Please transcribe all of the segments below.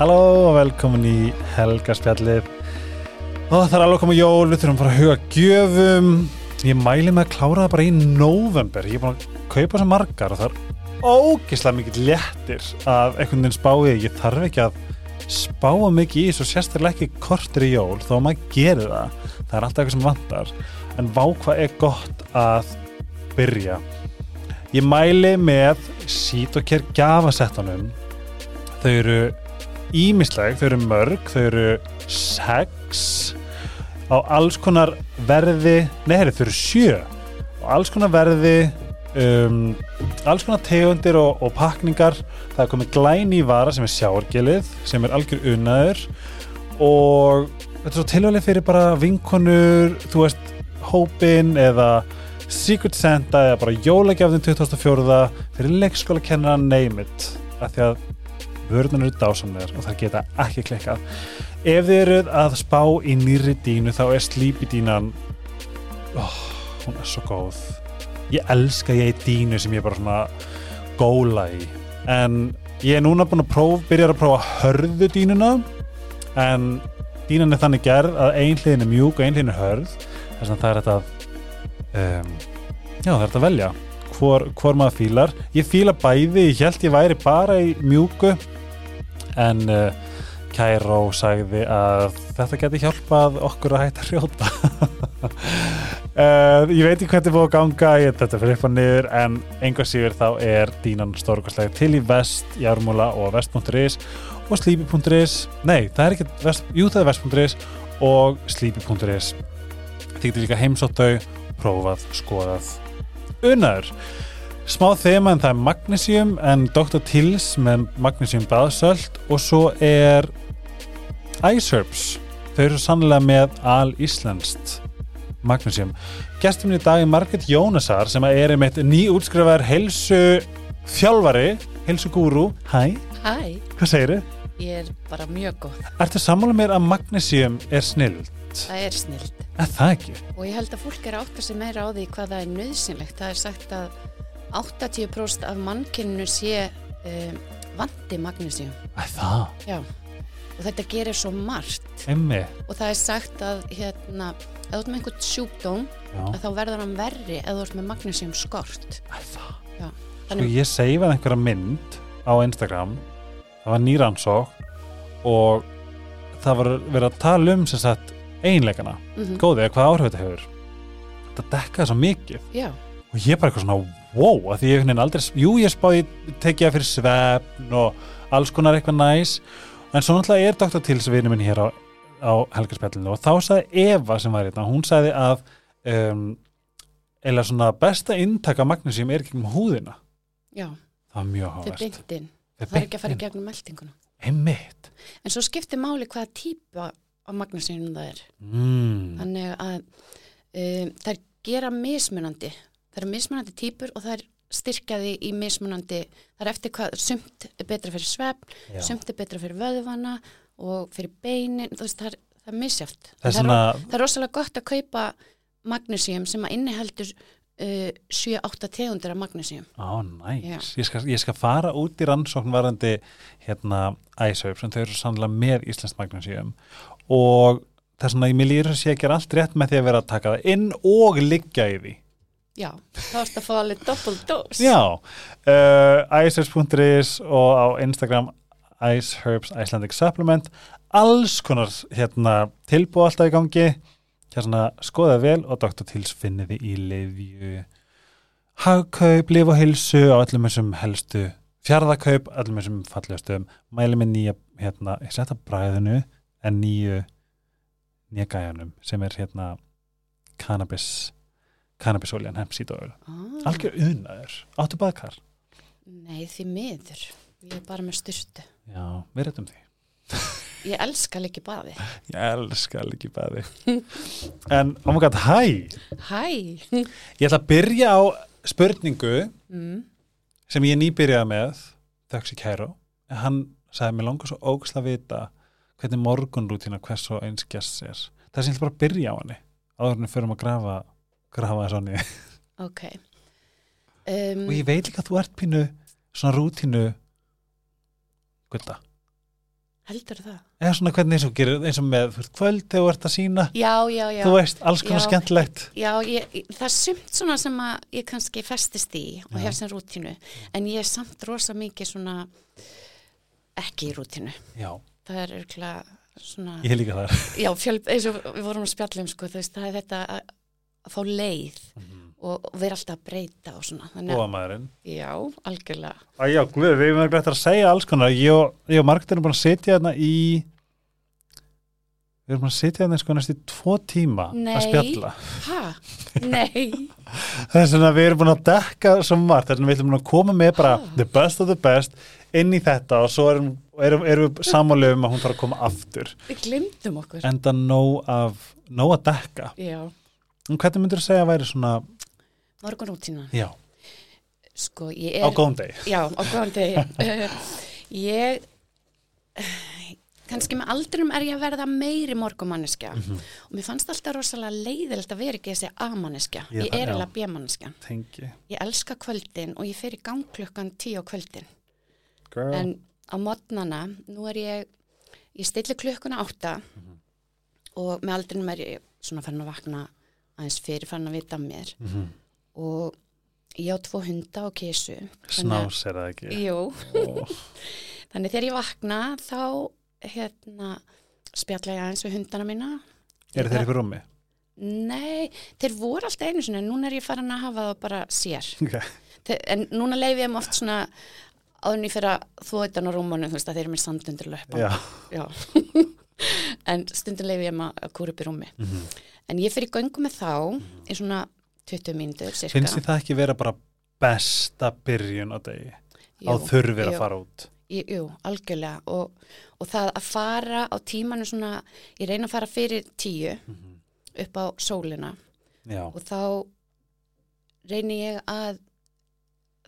Halló og velkomin í Helgarspjallið og það er alveg komið jól, við þurfum bara að huga gjöfum. Ég mæli með að klára það bara í november ég er búin að kaupa svo margar og það er ógislega mikið léttir að einhvern veginn spáði ég þarf ekki að spáa mikið í svo sérstaklega ekki kortir í jól þó að maður gerir það. Það er alltaf eitthvað sem vantar. En vá hvað er gott að byrja. Ég mæli með sít og kér gafasettanum þau eru ímisleg, þau eru mörg, þau eru sex. Á alls konar verði, nei herri, þau eru sjö. Á alls konar verði um, alls konar tegundir og, og pakningar, það er komið glæni í vara sem er sjárgelið sem er algjör unnaður og þetta er svo tilvæglega fyrir bara vinkonur, þú veist hópin eða Secret Santa eða bara jólagjafðin 2004 fyrir leikskóla kennara it. Af því að vörðunar eru dásamlegar og það geta ekki klikkað. Ef þið eruð að spá í nýri dínu þá er Sleepy dínan oh, hún er svo góð. Ég elska ég í dínu sem ég bara svona góla í. En ég er núna búin að prófa, byrja að prófa hörðu dínuna en dínan er þannig gerð að ein hliðin er mjúk og ein hliðin er hörð. Þess að það er þetta um, já það er þetta að velja hvor, hvor maður fílar. Ég fíla bæði, ég held ég væri bara í mjúku en uh, Kæró sagði að þetta geti hjálpað okkur að hætta að hrjóta. Uh, ég veit ekki hvernig búið að ganga ég þetta fyrir upp og niður en enga síður þá er dínan stórkastlega til í vest, jármúla og vest.is og slípi.is nei, það er ekki vest, jú það er vest.is og slípi.is þið getur líka heimsóttau prófað, skoðað unnaður smá þema en það er magnesium en Dr. Tills með magnesium baðsöld og svo er iSerbs þau eru sannlega með al-íslenskt magnesium gestum í dag er Margret Jónasar sem er einmitt nýútskrifaður helsu þjálfari, helsu gúru Hæ, Hæ, hvað segir þið? ég er bara mjög góð. Ertu sammála mér að magnesium er snild? Það er snilt. Er það ekki? Og ég held að fólk er átt að sig meira á því hvað það er nöðsynlegt. Það er sagt að 80% af mannkynnu sé um, vandi magnésium. Er það? Já. Og þetta gerir svo margt. Emmi? Og það er sagt að hérna, ef þú ert með einhvern sjúkdóm, þá verður hann verri ef þú ert með magnésium skort. Er það? Já. Sko Þannig, ég seifaði einhverja mynd á Instagram það var nýransók og það var verið að tala um sem sagt einleikana, mm góði eða hvað áhrif þetta hefur þetta dekkaði svo mikið já, og ég bara eitthvað svona wow, að því ég einhvern veginn aldrei, jú ég spáði tekið það fyrir svefn og alls konar eitthvað næs en svo náttúrulega er Dr. Tills vinur minn hér á, á helgarspjallinu og þá sagði Eva sem var hérna, hún sagði að um, eða svona besta inntaka magnesium er gegnum húðina já, það var mjög þetta er hávert beintinn. Það er ekki að fara í gegnum meldinguna. einmitt En svo skiptir máli hvaða típa af magnésium það er. mm. þannig að um, þær gera mismunandi það eru mismunandi típur og þær styrkjaði í mismunandi það er eftir hvað, sumt er betra fyrir svefn Já. sumt er betra fyrir vöðvana og fyrir beinin, þú veist, það er, það er misjáft það er það, er, það er rosalega gott að kaupa magnésium sem að inniheldur uh, 7-8 tegundir af magnésium á næs, Já. ég, ég skal fara út í rannsókn varandi hérna æsaup sem þau eru sannlega með Íslands magnesium og það er svona, ég líður að sé að gera allt rétt með því að vera að taka það inn og liggja í því já, þá ertu að fá alveg dose. Já, uh, iceherbs.is og á Instagram Iceherbs Icelandic Supplement. Alls konar hérna tilbúð alltaf í gangi. Hérna skoða vel og Dr. Tills finniði í lifju hagkaup, lif og hilsu á öllum þessum helstu fjárðakaup, öllum þessum fallegustum mæli með nýja, hérna, ég setja bræðinu en nýju nýja gæjanum sem er hérna cannabis cannabisoljan, hempsítóður ah, algjör unaður, áttu baðkar? Nei, því miður. Ég er bara með styrtu já, við reytum því. Ég elska líki baði. Ég elska ekki baði. En, oh my god, hæ hæ ég ætla að byrja á spurningu mm. sem ég nýbyrjaði með þöks í kæru, en hann sagði mér langar svo ógæsla að vita hvernig morgunrútina hvers og eins gæst er. Það sem ég ætla bara að byrja á henni áður en við förum að grafa grafa þess honni ok. Um, og ég veit líka að þú ert pínu svona rútínu gulda. Heldur það? Eða svona hvernig eins og gerir eins og með kvöld þegar þú ert að sína já, já, já, þú veist, alls konar Já. skemmtilegt. Já ég, það er sumt svona sem að ég kannski festist í og hef sem rútínu en ég er samt rosa mikið svona ekki í rútínu. Já, það er örgulega svona ég líka þar. Já, fjöl, eins og við vorum að spjalla um sko, þú veist, það er þetta að, að fá leið og, og vera alltaf að breyta og svona, þannig og að að maðurinn já, algjörlega. Æ, já, guð, við erum ekki eftir að segja alls konar. Ég ég og Margrét erum búin að sitja hérna í við erum búin að sitja hérna sko næstu tvo tíma Nei. að spjalla. Ha, nei. Þess að við erum búin að dekka svo margt. Þess að við ætlum búin að koma með bara Ah. the best of the best inn í þetta og svo erum, erum, erum við samanlega um að hún þarf að koma aftur. Við glimtum okkur. Enda nóg af nóg að dekka já, og hvernig myndir þú segja að væri svona morgun rútína já, sko, ég á er góðum degi Já, á góðan degi. ég, kannski með aldrum er ég að verða meiri morgumanniska og mér fannst alltaf rosalega leiðilegt að vera ekki þessi A-manniska. Ég er alveg B-manniska. tengi Ég elska kvöldin og ég fer í gang klukkan tíu á kvöldin. Girl. En á modnana, nú er ég, ég stilli klukkuna átta og með aldrinum er ég svona fann að vakna aðeins fyrir fann að vita mér Mhm. og ég á tvo hunda og kísu. Snás er það ekki Jú, Ó, Þannig þegar ég vakna þá hérna spjalla ég aðeins við hundana mína. eru þeir ykkur rúmi? Nei, þeir voru alltaf einu sinni, núna er ég farin að hafa það bara sér. Okay. Þeir, en núna leifi ég þeim oft svona áðurinn ég fyrir að þú utan á rúmunum, þú veist að þeir eru mér samtundur löpa. já, Já. en stundin leifi ég þeim að kúra upp í rúmi. Mhm. En ég fyrir göngu með þá í svona 20 mínútur, cirka. finnst þið það ekki vera bara besta byrjun á degi? Á Jú, þurfir að jú. fara út? Jú, jú, algjörlega. Og, og það að fara á tímanu svona, ég reyna að fara fyrir tíu upp á sólina. Já, og þá reyni ég að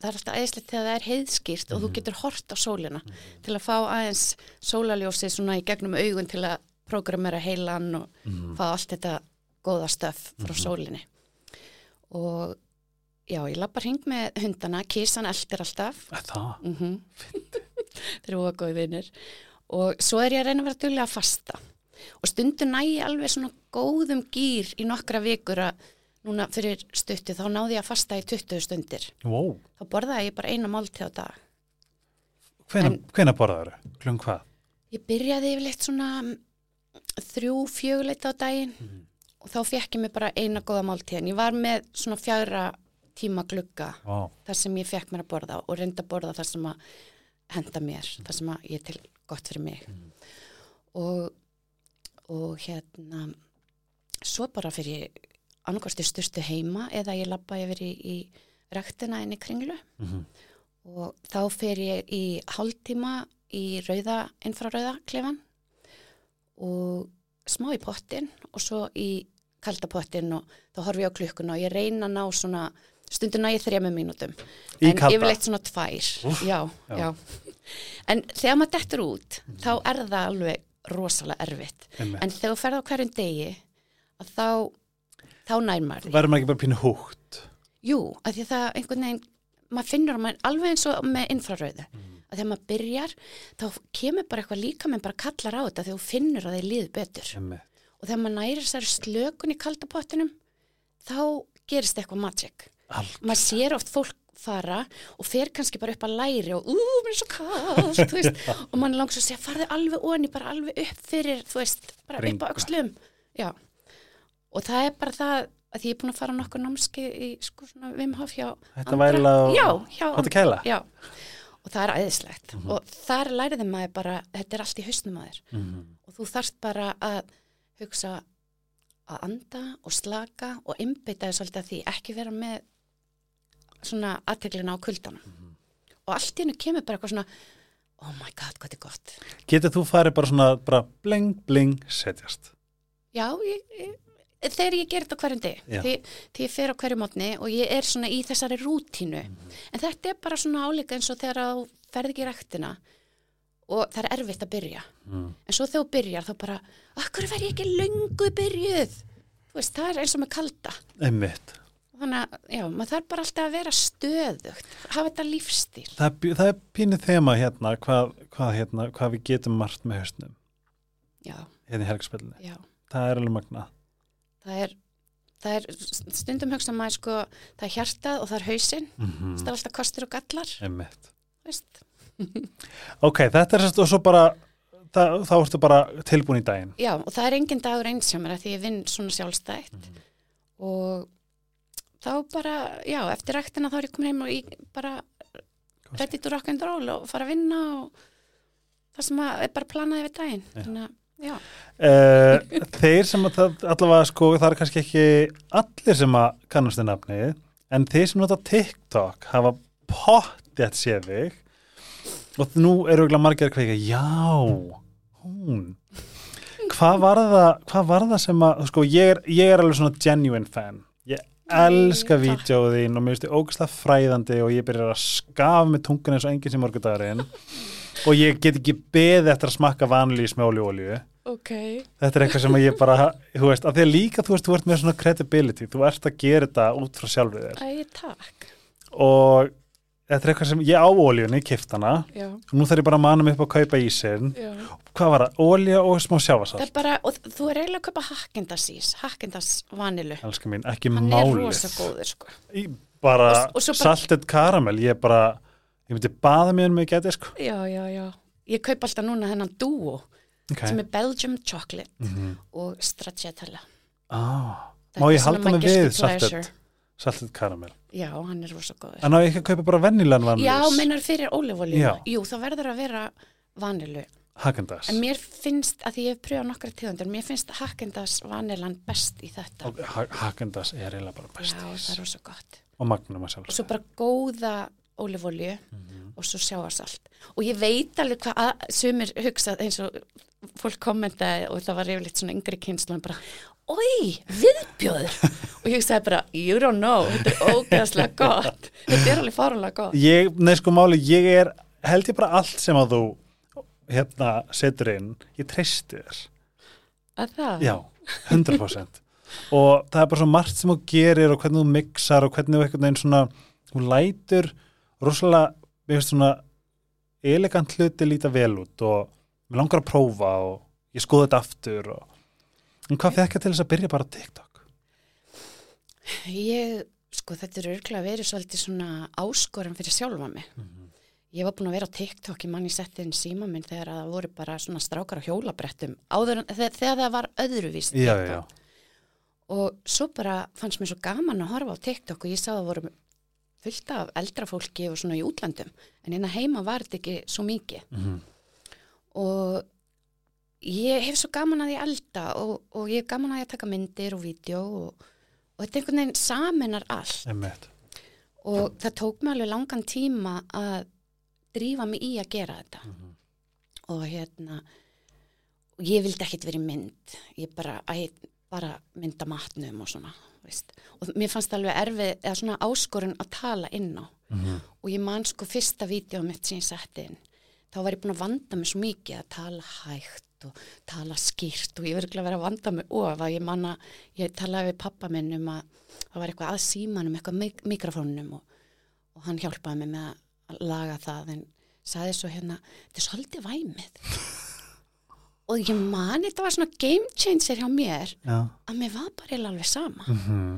það er alltaf æðislegt þegar það er heiðskýrt og þú getur hort á sólina til að fá aðeins sólaljósið svona í gegnum augun til að programmera heilan og Mhm. fá allt þetta góða stöf frá sólinni. Og já, ég lappar hring með hundana, kísan eldir alltaf. Það? Mm -hmm. þeir eru góði vinnir og svo er ég að reyna að vera duglega að fasta. Og stundum næ ég alveg svona góðum gýr í nokkra vikur að núna fyrir stuttu þá náði ég að fasta í 20 stundir. Wow. þá borðaði ég bara eina máltíð á dag. Hvena, En- hvena borðaður klung hvað? ég byrjaði yfirleitt svona mm, þrjú, fjöguleit á daginn og þá fekk ég mig bara eina góða máltíð en ég var með svona fjagra tíma glugga Wow. þar sem ég fekk mér að borða og reynda að borða þar sem að henda mér, þar sem að ég er til gott fyrir mig og, og hérna svo bara fyrir annarkosti styrstu heima eða ég labba yfir í, í rektina inn í kringlu Mhm. og þá fer ég í hálftíma í rauða, infrarauða klefan og smá í pottin og svo í kalda pottin og þá horfi ég á klukkuna og ég reyna að ná svona stundum næ ég þremur mínútum Í en kalda? yfirleitt svona tvær Úff, já, já. já. en þegar maður dettur út þá er það alveg rosalega erfitt Einmitt. en þegar þú ferð á hverjum degi að þá þá nær maður því verður maður ekki bara pínu húgt jú, að því það einhvern veginn maður finnur að maður alveg eins og með infrarauðu að þegar maður byrjar þá kemur bara eitthvað líka með bara kallar á þetta þegar þú finnur að þeir líður betur Einmitt. Og þegar maður næri þessari slökun í kaldapottinum þá gerist eitthvað magic. Maður sér oft fólk fara og fer kannski bara upp að læri og ú, mér er svo kallt, og mann langs að segja, farðu alveg onni bara alveg upp fyrir, þú veist, bara upp Bringa. á já, og það er bara það að ég er búin að fara nokkur námski í sko svona Wim Hof hjá Þetta væla og kæla. Já, og það er æðislegt. Og þar læriði maður bara, þetta er allt í hausnum maður Mhm. og þú þarft bara að hugsa að anda og slaka og einbeita þess að því ekki vera með svona aðteglina á kuldana og allt í hennu kemur bara eitthvað svona oh my god, hvað þetta er gott. Getur þú farið bara svona bara bling bling setjast? Já, ég, ég, þegar ég ger þetta hverjum degi. Já. því, því ég fer á hverju mótni og ég er svona í þessari rútínu. En þetta er bara svona álíka eins og þegar þú ferð ekki í ræktina og það er erfitt að byrja. Mm. en svo þegar þú byrjar þá bara akkur verð ég ekki löngu byrjuð? Þú veist, það er eins og með kalda. Einmitt. Þannig að, já, maður þarf bara alltaf að vera stöðugt, hafa þetta lífstíl. það, það er pínið þema hérna hvað, hvað, hérna, hvað við getum margt með hausnum. Já, hérna í helgspilinu, já, það er alveg magna það er, það er, stundum hugsa maður sko, það er hjartað og það er hausinn, mm það er alltaf kostur og gallar, einmitt. Veist. Ok, þetta er svo bara það, þá ertu bara tilbúin í daginn Já, og það er engin dagur eins hjá mér að því ég vinn svona sjálfstætt Mhm. og þá bara, já, eftir ræktina þá er ég komin heim og ég bara ready to rock and roll og fara að vinna og það sem að er bara planaði við daginn. Já. Þannig að, já, Uh, þeir sem að allavega sko það er kannski ekki allir sem að kannast þið nafnið en þeir sem nota TikTok hafa pottið séð þig og nú eru ekki margir að kveika já, hún hvað var það, hvað var það sem að sko ég er, ég er alveg svona genuine fan ég elska Takk. vídeóðin og mér finnst þið ógæslega fræðandi og ég byrjar að skafa með tungun eins og enginn sem morgudagurinn og ég get ekki beðið eftir að smakka vanlýs með olíu ok. þetta er eitthvað sem ég bara, þú veist, að því að líka þú veist, þú ert með svona credibility, þú ert að gera þetta út frá sjálfið þér Æ, takk. og þetta er eitthvað sem ég á ólíunni, kift hana Já, og nú þarf ég bara að manna mig upp að kaupa í sinn já. hvað var það, ólíu og smá Það sjáfasalt er bara, og þú er eiginlega að kaupa Haagendas ís, Haagendas vanilu. elskar mín, ekki Hann er málið rosa góður, sko. Í bara, Og- og svo bara- salted karamell ég bara, ég myndi baða mér með geti sko Já, já, já. Ég kaup alltaf núna þennan dúo okay. sem er Belgium chocolate mm og stracciatella. ah. Má er ég halda mig við pleasure. Salted karamell Já, hann er rosa góður. en á ég ekki að kaupa bara vennilegan vanlis Já, meinar fyrir ólífólíu. Já. Jú, það verður að vera vanilu. Hagendas En mér finnst, að því ég hef pröfað nokkra tíðandur, mér finnst Haagendas vanilan best í þetta. og Hagendas er eiginlega bara best Já, það er rosa gott. og magnum að sjálf svo bara góða ólífólíu og svo sjáarsalt. Og ég veit alveg hvað að- sumir hugsa eins og fólk kommentaði og það var yfirleitt svona yngri kynslu bara, oi, viðbjóður. Og ég sagði bara, you don't know. Þetta er ógeðslega gott. Þetta er alveg fárunlega gott. Ég, nei sko máli, ég er held ég bara allt sem að þú hérna setur inn, ég treysti þér. Að það, já, 100% og það er bara svo margt sem þú gerir og hvernig þú mixar og hvernig þú einhvern veginn svona þú lætur rosalega mér finnst svona elegant hluti líta vel út og mér langar að prófa og ég skoða þetta aftur og en hvað fekk ég til þess að byrja bara TikTok? Ég, sko þetta er örglega verið svolítið svona áskoran fyrir sjálfa mig. Ég var búin að vera á TikTok í manni settið inn síma minn þegar að það voru bara svona strákar á hjólabrettum áður, þegar, þegar það var öðruvís já, TikTok. og svo bara fannst mér svo gaman að horfa á TikTok og ég sá að það voru fullt af eldra fólki og svona í útlandum en hérna heima var þetta ekki svo mikið. Mhm. og ég hef svo gaman að ég elda og, og ég hef gaman að ég taka myndir og vídeo og, og þetta er einhvern veginn saminar allt einmitt og það tók mig alveg langan tíma að drífa mig í að gera þetta Mhm. og hérna og ég vildi ekkit verið mynd ég bara, að, bara mynda matnum og svona veist. og mér fannst það alveg erfið eða svona áskorun að tala inn á Mhm. og ég man sko fyrsta vídeo mitt sem ég setti inn þá var ég búin að vanda mig svo mikið að tala hægt og tala skýrt og ég verður að vera að vanda mig of að ég manna, ég talaði við pappa minn um að það var eitthvað að símanum, eitthvað mik mikrofónunum og, og hann hjálpaði mig með að laga það en saði svo hérna, þetta er svolítið væmið. Og ég man þetta var svona game changer hjá mér já, að mér var bara alveg sama. Mhm,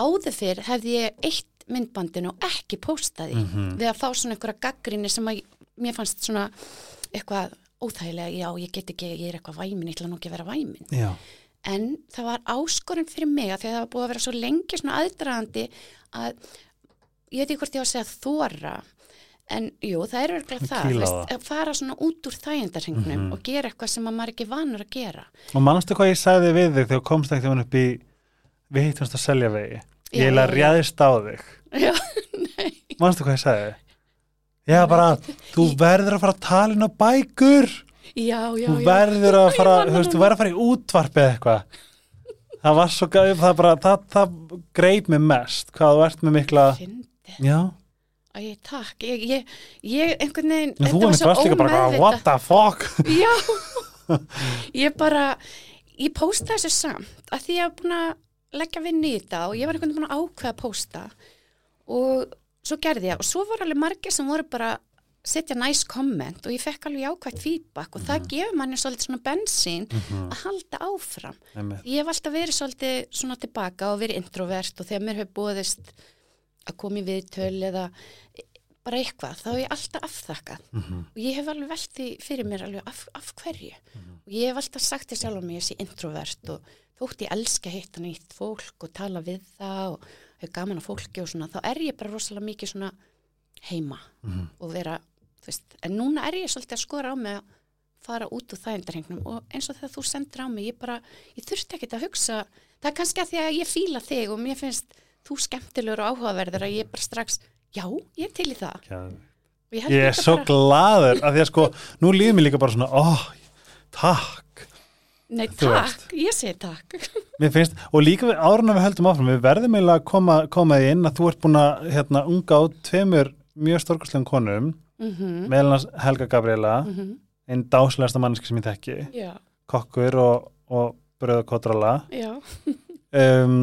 áður fyrr hefði ég eitt myndbandinu og ekki póstaði Mhm. við að fá svona einhverja gaggrinni sem að mér fannst svona eitthvað óþægilega, já ég get ekki, ég er eitthvað væmin, ég ætla nú ekki að vera væmin. Já. En það var áskorun fyrir mig að því að það var búið að vera svo lengi svona aðdragandi að ég veit ekki hvort ég á að segja þóra en jú, það er verið það, veist, að fara svona út úr þægindarhengnum Mhm. og gera eitthvað sem að maður er ekki vanur að gera. Og manstu hvað ég sagði við þig þegar komst ekki upp í við hittumst að selja vegi ég já, já. réðist á þig. Já, manstu hvað ég sagði Já, bara, þú verður að fara að tala inn á bækur. Já, já, þú já. verður að fara, þú veist, þú verður að fara í útvarpi eða eitthvað. Það var svo gæð, það bara, það, það greip mig mest, hvað þú ert með mikla Fyndi. já, Æ, takk, ég, ég, ég einhvern veginn, þú þetta var svo varst líka bara, what the fuck? Já, ég bara, ég pósta þessu samt að því ég hef búin að leggja vinn í þetta og ég var einhvern veginn búin að ákveða að pósta og svo gerði ég og svo voru alveg margir sem voru bara að setja næst komment og ég fekk alveg ákvægt feedback og það gefur manni svolítið svona bensín að halda áfram. Einmitt. ég hef alltaf verið svolítið svona tilbaka og verið introvert og þegar mér hefur búðist að koma í viðtöl eða bara eitthvað, þá hef ég alltaf afþakkað. Mhm. og ég hef alveg velti fyrir mér alveg af, af hverju. Og ég hef alltaf sagt til sjálf á mig ég sé introvert og þótt ég elska að hitta nýtt fólk og tala við það og hef gaman að fólki og svona þá er ég bara rosalega mikið svona heima Mhm. og vera, þú veist, en núna er ég svolítið að skora á mig að fara út úr þægindarhengnum og eins og þegar þú sendir á mig, ég bara, ég þurfti ekkert að hugsa, það er kannski að því að ég fíla þig og mér finnst þú skemmtilegur og áhugaverður að ég bara strax, já, ég er til í það. Og Ég, Ég er svo bara, glaður af því að sko, nú líður mér líka bara svona, ó, takk. Nei, takk, ég segi takk. Finnst, og líka við árunum við höldum áfram, við verðum eiginlega að koma, koma því inn að þú ert búin að hérna, unga á tveimur mjög stórkastlegum konum, mm meðal hans Helga Gabriela, einn dásilegasta manneski sem ég þekki, Já, kokkur og, og bröðakótrala, já, um,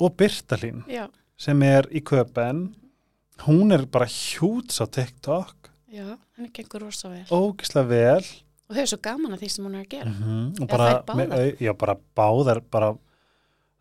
og Birta Hlín, já, sem er í köpen, hún er bara hjúts á TikTok, já, henni gengur rosa vel. ógislega vel, Og þau er svo gaman að því sem hún er að gera. Mhm, og Eða bara, með, au- já, bara báðar bara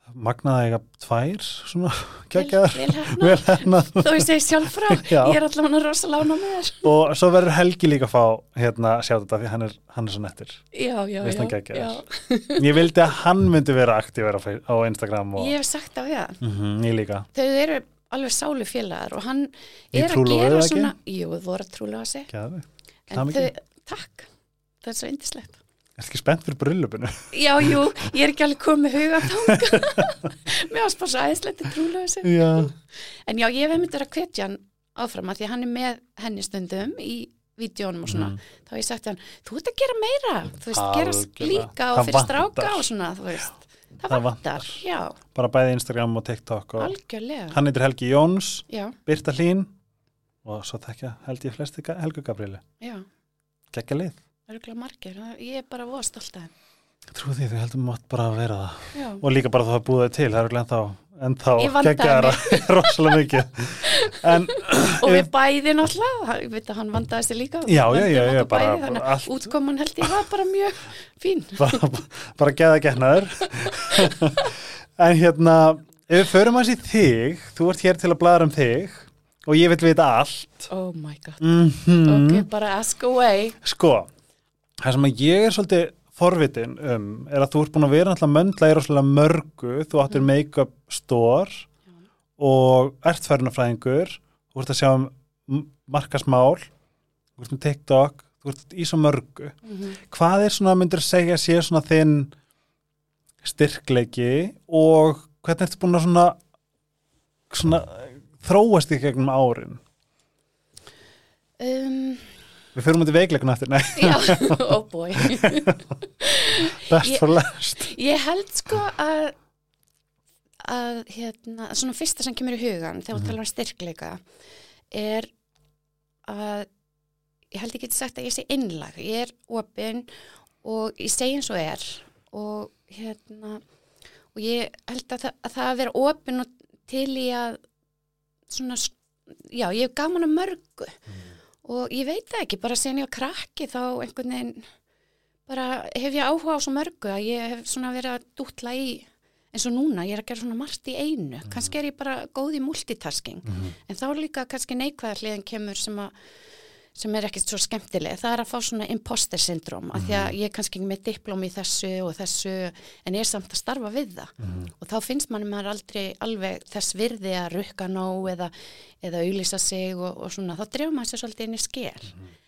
magnaði eiga tvær svona vel hérna Þó ég sjálf frá, Já. ég er allavega rosa lána með þér. og svo verður Helgi líka að fá hérna að sjá þetta því hann er, hann er svo nettir Já, já, Veist ég vildi að hann myndi vera aktíver á, á Instagram og Ég hef sagt af það. mm ég líka. Þau eru alveg sálu félagar og hann er að gera svona, jú, þau voru að trúlega sig. Gæði. En þau, takk, það er svo indislegt. er ekki spennt fyrir brillupinu? Já, jú, ég er ekki alveg komið huga tanga. Mér varst bara svo æðislegt að trúlega sig. já, En já, ég hef einmitt verið að hvetja hann áfram að því að hann er með henni stundum í vídjónum og svona, Mm. þá hef ég sagt hann, þú ert að gera meira, þú veist, gera líka og fyrir stráka og svona, þú veist, það, Það vantar, já, bara bæði Instagram og TikTok og algjörlega, hann heitir Helgi Jóns já, Birta Hlín og svo þekkja held ég flesti Helgu Gabrieli já, geggja lið örgulega margir, ég er bara að þeim, Trú því, þú heldur mátt bara að vera það. já, Og líka bara þú hafa búið þau til, það er glenn þá, en þá Ég vandaði geggjaðara rosalega mikið. En, og við bæði náttúrulega, ég veit að hann vandaði sig líka, Já, já, já, já, bara- bæði, bara allt. útkoman held ég var bara mjög fín, bara, bara geða getnaður. en hérna, ef við förum hans í þig, þú ert hér til að bladra um þig og ég vil vita allt. oh my god, Mm ok, bara ask away, Sko, það sem að ég er svolítið forvitin um er að þú ert búin að vera náttúrulega möndla í rosalega mörgu, þú áttir make-up store og ert færnafræðingur, þú ert að sjá um markasmál, þú ert með TikTok, þú ert í svo mörgu. Mhm. Hvað er svona, myndir að segja, sé svona þinn styrkleiki og hvernig ertu búin að svona, svona þróast í gegnum árin? um, Við fyrir mútið veikleikuna eftir, nei, já, oh boy, best for last. Ég held sko að að hérna, svona fyrsta sem kemur í hugan þegar við tala um styrkleika er að ég held ekki að sagt að ég sé innlag ég er opinn og ég segi eins og er og hérna og ég held að það að, það að vera opinn og til í að svona, já, ég hef gaman að mörgu og ég veit það ekki, bara sen ég var krakki þá einhvern veginn bara hef ég áhuga á svo mörgu að ég hef svona verið að dútla í eins og núna, ég er að gera svona margt í einu. Kannski er ég bara góð í multitasking en þá líka kannski neikvæða hliðin kemur sem að sem er ekkert svo skemmtileg, það er að fá svona imposter syndrom, af því að ég er kannski með diplóm í þessu og þessu en ég er samt að starfa við það. Og þá finnst manni maður aldrei alveg þess virði að rukka nóg eða, eða auðlýsa sig og, og svona, þá drefum maður sér svolítið inn í sker.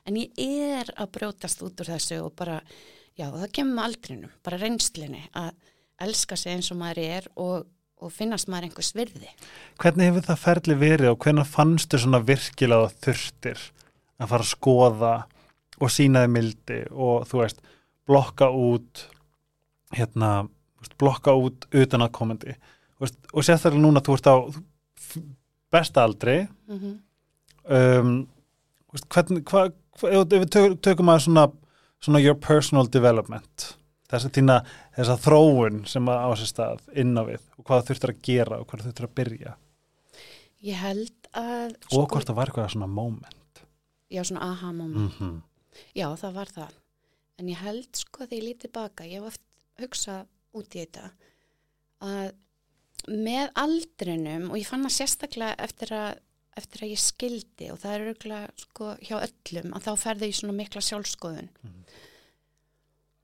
En ég er að brjótast út úr þessu og bara, já, það kemur aldrinum, bara reynslinni að elska sig eins og maður er og, og finnast maður einhvers virði. Hvernig hefur það ferli verið og hvernig fannstu svona virkilega þurftir að fara að skoða og sínaði mildi og þú veist, blokka út hérna, veist, blokka út utan að komandi veist, og sérstaklega núna þú ert á besta aldri. Mm -hmm. um, veist, hvernig, hvað hva, ef við tök, tökum að svona, svona your personal development þess að týna þessa þróun sem að á sér stað inn á við og hvað þurftur að gera og hvað þurftur að byrja. Ég held að og hvort það var eitthvað svona moment Já, svona aha moment mm -hmm. Já, það var það. En ég held sko þegar ég lítið baka, ég hef oft hugsað út í þetta að með aldrinum og ég fann það sérstaklega eftir að, eftir að ég skildi og það er örgulega sko hjá öllum að þá ferði ég svona mikla sjálfskoðun Mhm.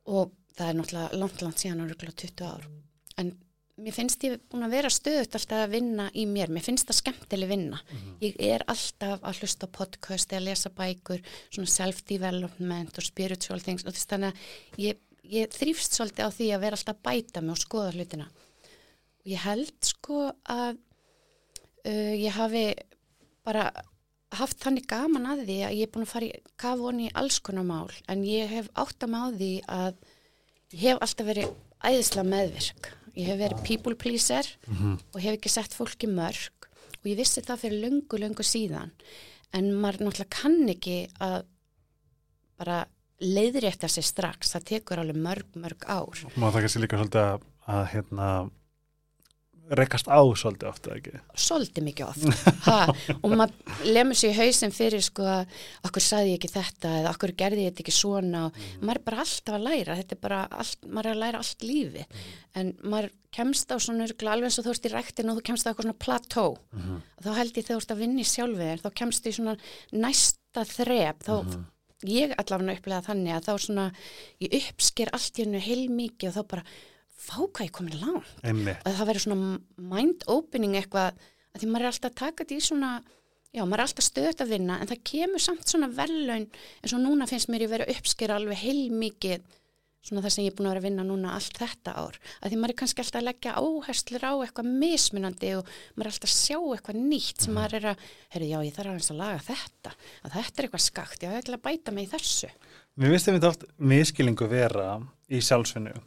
og það er náttúrulega langt, langt síðan örgulega 20 ár en mér finnst ég búin að vera stöðut alltaf að vinna í mér, mér finnst það skemmtileg vinna. Ég er alltaf að hlusta podcast eða lesa bækur, svona self-development og spiritual things. Og þess þannig að ég, ég þrýfst svolítið á því að vera alltaf að bæta mig og skoða hlutina. Og ég held sko að uh, ég hafi bara haft þannig gaman að því að ég er búin að fara í kafun í alls konar mál. En ég hef átt að má því að ég hef alltaf verið æðislega meðvirk ég hef verið people pleaser og hef ekki sett fólki mörg og ég vissi það fyrir löngu, löngu síðan. En maður náttúrulega kann ekki að bara leiðrétta sér strax, það tekur alveg mörg, mörg ár. Má það kannski líka svolítið að, að hérna rekast á svolítið ofta ekki? Svolítið mikið oft. Ha, og maður lemur sér í hausin fyrir sko að okkur saði ég ekki þetta eða okkur gerði ég þetta ekki svona og maður er bara alltaf að læra. Þetta er bara, allt, maður er að læra allt lífi en maður kemst á svona alveg eins og þú ert í ræktin og þú kemst á eitthvað svona plató þá held ég þegar þú ert að vinna í sjálfið þá kemst þú í svona næsta þrep. Þá ég allavega upplega þannig að þá svona ég uppsker allt í hennu heilmikið og þá bara fá hvað ég komin langt. Einmitt, að það verður svona mind opening eitthvað að því maður er alltaf að taka þetta í svona já, maður er alltaf stöðt að vinna en það kemur samt svona verðlaun eins og núna finnst mér ég vera uppskera alveg heilmikið svona það sem ég er búin að vera að vinna núna allt þetta ár. Að því maður er kannski alltaf að leggja áherslur á eitthvað mismunandi og maður er alltaf að sjá eitthvað nýtt sem maður er að, herru já ég þarf aðeins að laga þetta að þetta er eitthvað skakt, já ég ætla að bæta mig í þessu. Mér finnst þetta oft miskilingu vera í sjálfsvinnu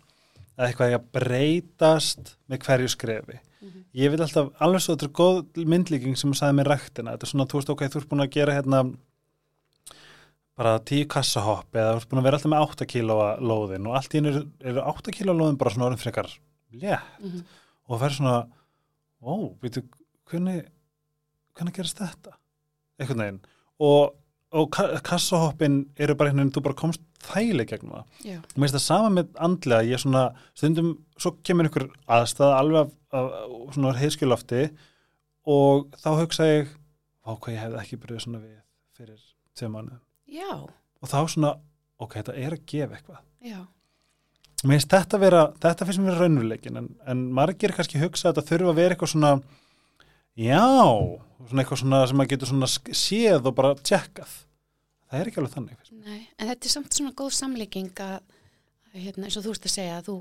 að eitthvað er að breytast með hverju skrefi. Ég vil alltaf, alveg svo þetta er góð myndlíking sem að sagði mér ræktina, þetta er svona, þú veist ok, þú ert búin að gera hérna bara tíu kassahopp eða þú ert búin að vera alltaf með 8 kílóa lóðin og allt í einu eru, eru 8 kílóa lóðin bara svona orðin frekar létt Mhm. og það fer svona, ó, veitu, hvernig, hvernig gerist þetta? Einhvern veginn. Og, og ka kassahoppin eru bara einhvern veginn, þú bara komst þægileg gegnum það. já, Og mér finnst það sama með andlega, ég er svona, stundum, svo kemur ykkur aðstæða alveg af, af, svona heiskjulofti og þá hugsa ég, á hvað ég hefði ekki byrjuð svona við fyrir tveim mánu. já, Og þá svona, ok, þetta er að gefa eitthvað. já Mér finnst þetta vera, þetta finnst mér raunveruleikin, en, en margir kannski hugsa að þetta þurfa að vera eitthvað svona, já, svona eitthvað svona sem maður getur svona séð og bara tjekkað. Það er ekki alveg þannig. Nei, en þetta er samt svona góð samlíking að, hérna, eins og þú ert að segja að þú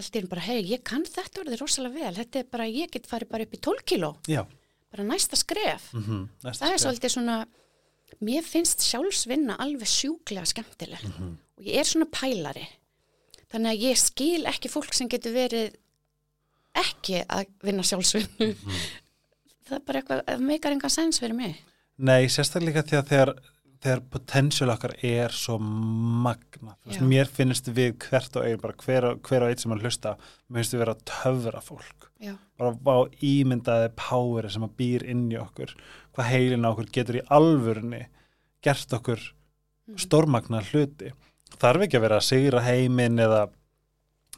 allt er bara, hei, ég kann þetta orðið rosalega vel, þetta er bara, ég get farið bara upp í 12 kíló, Já. bara næsta skref. Mm -hmm. Það er svolítið svona, mér finnst sjálfsvinna alveg sjúklega skemmtileg og ég er svona pælari. Þannig að ég skil ekki fólk sem getur verið ekki að vinna sjálfsvinnu. Það er bara eitthvað, það meikar engan sens fyrir mig. Nei, sérstaklega því að þegar, þegar potential okkar er svo magna. Veist, mér finnst við hvert og einn, bara hver, hver og einn sem að hlusta, mér finnst við vera töfra fólk. Já, Bara á ímyndaði poweri sem að býr inn í okkur, hvað heilin á okkur getur í alvörunni gert okkur stórmagna hluti. Þarf ekki að vera að sigra heiminn eða,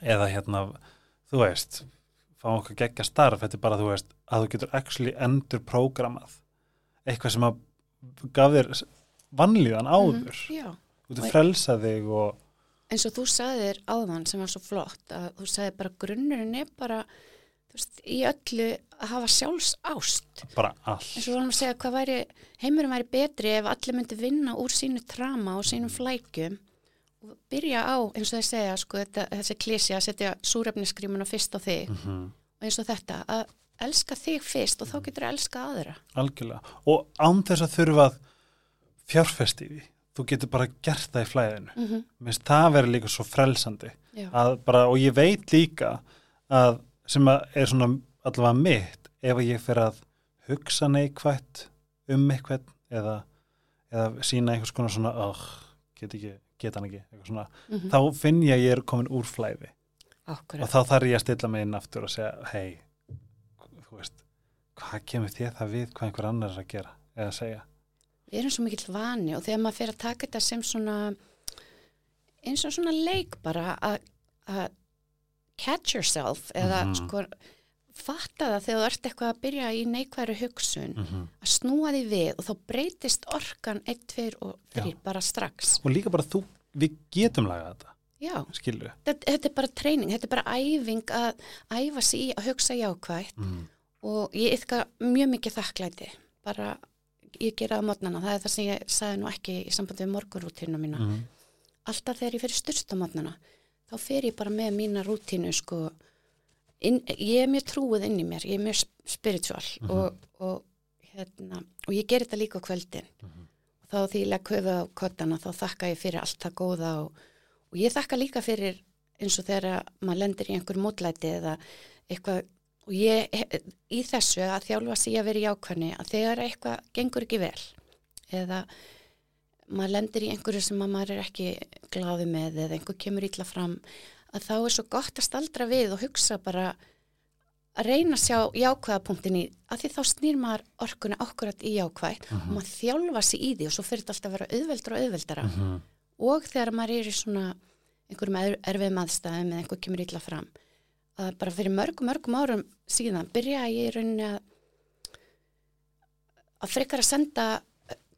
eða hérna, þú veist, fá okkur geggja starf, þetta er bara, þú veist, að þú getur actually endur prógramað eitthvað sem að gaf þér vannlíðan áður, já. þú getur frelsað þig og eins og þú sagðir áðan sem var svo flott að þú sagðir bara grunnurinn er bara þú veist, í öllu að hafa sjálfs ást bara allt. eins og við varum að segja hvað væri heimurum væri betri ef allir myndi vinna úr sínu trama og sínum flækjum byrja á, eins og þeir segja sko, þetta, þessi klísi að setja súrefniskrímuna fyrst á þig Mhm. og eins og þetta, að elska þig fyrst og þá getur að elska aðra Algjörlega. Og án þess að þurfa því. Þú getur bara gert það í flæðinu. mm -hmm. Mér finnst það verið líka svo frelsandi. Bara, og ég veit líka að sem að er svona allavega mitt ef ég fer að hugsa neikvætt um eitthvað eða, eða sína einhvers konar svona oh, get, ekki, geta hann ekki svona, mhm, þá finn ég að ég er komin úr flæði og akkurat. þá þarf ég að stilla mig inn aftur og segja, hei þú veist, hvað kemur þér það við hvað einhver annar er að gera eða að segja Við erum svo mikill vani og þegar maður fer að taka þetta sem svona eins og svona leik bara að catch yourself eða Mhm. sko fatta það þegar þú ert eitthvað að byrja í neikværu hugsun mm -hmm. að snúa því við og þá breytist orkan 1, 2 og 3 Já. bara strax. og líka bara þú, við getum lagað þetta Já, þetta, þetta er bara treyning, þetta er bara æfing að æfa sig í að hugsa jákvætt mm. og ég yfka mjög mikið þakklæti bara ég gera það á mótnana, það er það sem ég sagði nú ekki í sambandi við morgunrútínu mína Mm. alltaf þegar ég fyrir styrst á mótnana þá fer ég bara með mína rútínu sko, inn, ég er mjög trúið inn í mér, ég er mjög sp- spiritual Mhm. og, og, hérna, og ég ger þetta líka á kvöldin Mhm. og þá því ég legg höfuð á kottana þá þakka ég fyrir allt það góða og, og ég þakka líka fyrir eins og þegar maður lendir í einhver mótlæti eða eitthvað og ég í þessu að þjálfa sig að vera í ákvæmni að þegar eitthvað gengur ekki vel eða maður lendir í einhverju sem að maður er ekki glaði með eða einhver kemur ítla fram að þá er svo gott að staldra við og hugsa bara að reyna að sjá jákvæðapunktin í að því þá snýr maður orkunni ákvæðat í jákvæð og maður þjálfa sig í því og svo fyrir þetta alltaf að vera auðveldra og auðveldara Mm. og þegar maður er í svona einhverjum er, erfiðum aðstæðum eða einhver kemur ítla fram að bara fyrir mörgum, mörgum árum síðan byrja ég í rauninni að að frekar að senda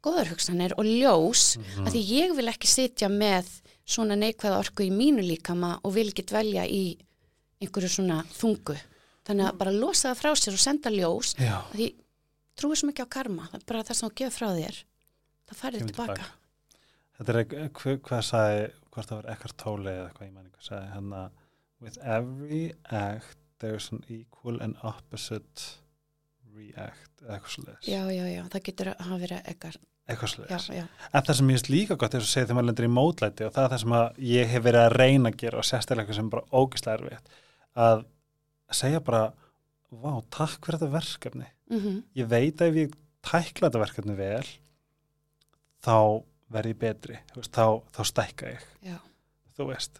góðar hugsanir og ljós Mhm. að því ég vil ekki sitja með svona neikvæða orku í mínu líkama og vil ekki dvelja í einhverju svona þungu. Þannig að bara losa það frá sér og senda ljós. Já, því trúið svo mikið á karma. Það er bara það sem þú gefur frá þér. Það farið Kemur tilbaka, tilbaka. þetta er ekk- hvað, sagði, hvort það var ekkert tóli eða hvað ég manni hvað sagði hérna with every act there's an equal and opposite react eitthvað svo já, já, já, það getur að hafa verið ekkert, eitthvað já, en það sem ég finnst líka gott er að segja þegar maður lendur í mótlæti og það er það sem ég hef verið að reyna að gera og sérstaklega eitthvað sem er bara ógislega erfitt að segja bara vá, takk fyrir þetta verkefni. Mm ég veit að ef ég tækla þetta verkefni vel þá verð ég betri veist, þá, þá stækka ég. Já. þú veist.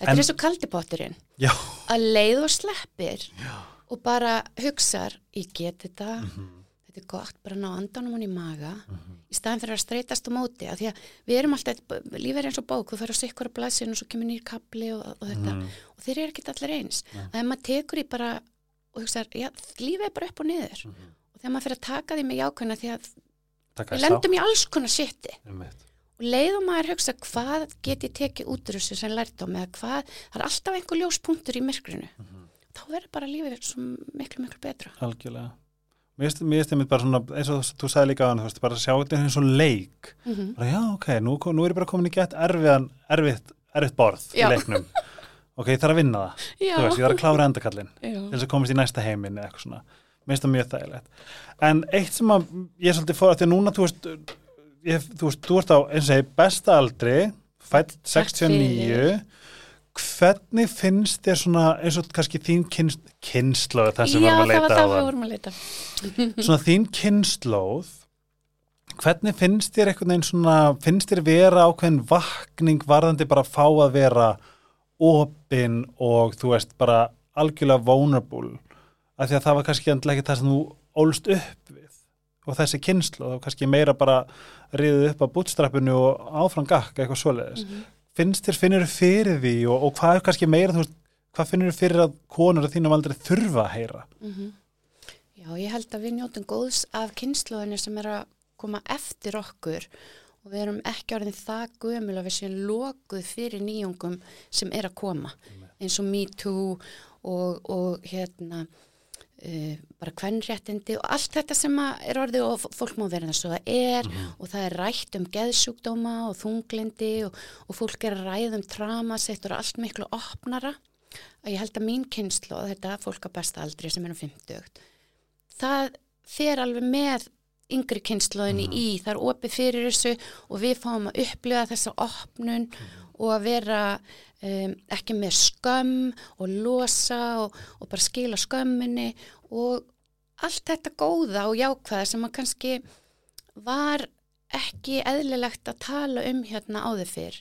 Þetta En- er eins og kaldipotturinn já, að leið og sleppir já. og bara hugsar, ég get þetta. Mm -hmm. Þetta er gott, bara ná andanum hann í maga Mhm. í staðin fyrir að streytast á móti af því að við erum alltaf, lífið er eins og bók þú fyrir að sikkur að blæsinu og svo kemur nýr kapli og, og þetta, Mhm. og þeir eru ekki allir eins Nei. að ef maður tekur í bara og hugsa, já, lífið er bara upp og niður Mhm. og þegar maður fyrir að taka því með jákvæðina því að Taka við lendum í alls konar Einmitt. og leið og maður hugsa hvað get ég tekið út úr þessu sem lært á með hvað, það er alltaf einhver ljóspunktur mér finnst- einmitt bara svona eins og þú sagði líka á hann, þú veist, bara að sjá þetta eins og leik. Mm -hmm. bara já, ok, nú, nú er ég bara komin í gett erfiðan, erfitt, erfitt borð Já. í leiknum. Ok, ég þarf að vinna það. Já, þú veist, ég þarf að klára endakallin til þess að komast í næsta heiminn eða eitthvað svona. Mér finnst það mjög þægilegt. En eitt sem að ég svolítið fór að því að núna þú veist, ég, þú veist, þú ert á eins og segi besta aldri fætt 69 fyrir. Hvernig finnst þér svona eins og kannski þín kynst, kynnslóð það sem Já, við það varum að leita á vorum svona þín kynnslóð hvernig finnst þér einhvern veginn svona finnst þér vera ákveðin vakning varðandi bara að fá að vera opin og þú veist bara algjörlega vulnerable? Af því að það var kannski endilega ekki það sem þú ólst upp við og þessi kynnslóð og kannski meira bara riðið upp á bútstrappinu og áfram gakk eitthvað svoleiðis. Mhm. Finnst þér, finnir þér fyrir því og, og hvað er kannski meira, þú veist, hvað finnir þér fyrir að konur að þínum aldrei þurfa að heyra? Mhm. Já, ég held að við njótum góðs af kynnslóðinu sem er að koma eftir okkur og við erum ekki orðin það gömul að við séum lokuð fyrir nýjungum sem er að koma. Eins og Me Too og, og hérna bara kvennréttindi og allt þetta sem að er orðið og fólk má vera þess að er og það er rætt um geðsjúkdóma og þunglindi og, og fólk er að ræða um trama sitt og allt miklu opnara. Að ég held að mín kynslu og þetta fólk á besta aldri sem er um 50 það fer alveg með yngri kynsluðinni í, það er opið fyrir þessu og við fáum að upplifa þessa opnun og að vera um, ekki með skömm og losa og, og bara skila skömminni og allt þetta góða og jákvæða sem að kannski var ekki eðlilegt að tala um hérna áður fyrr.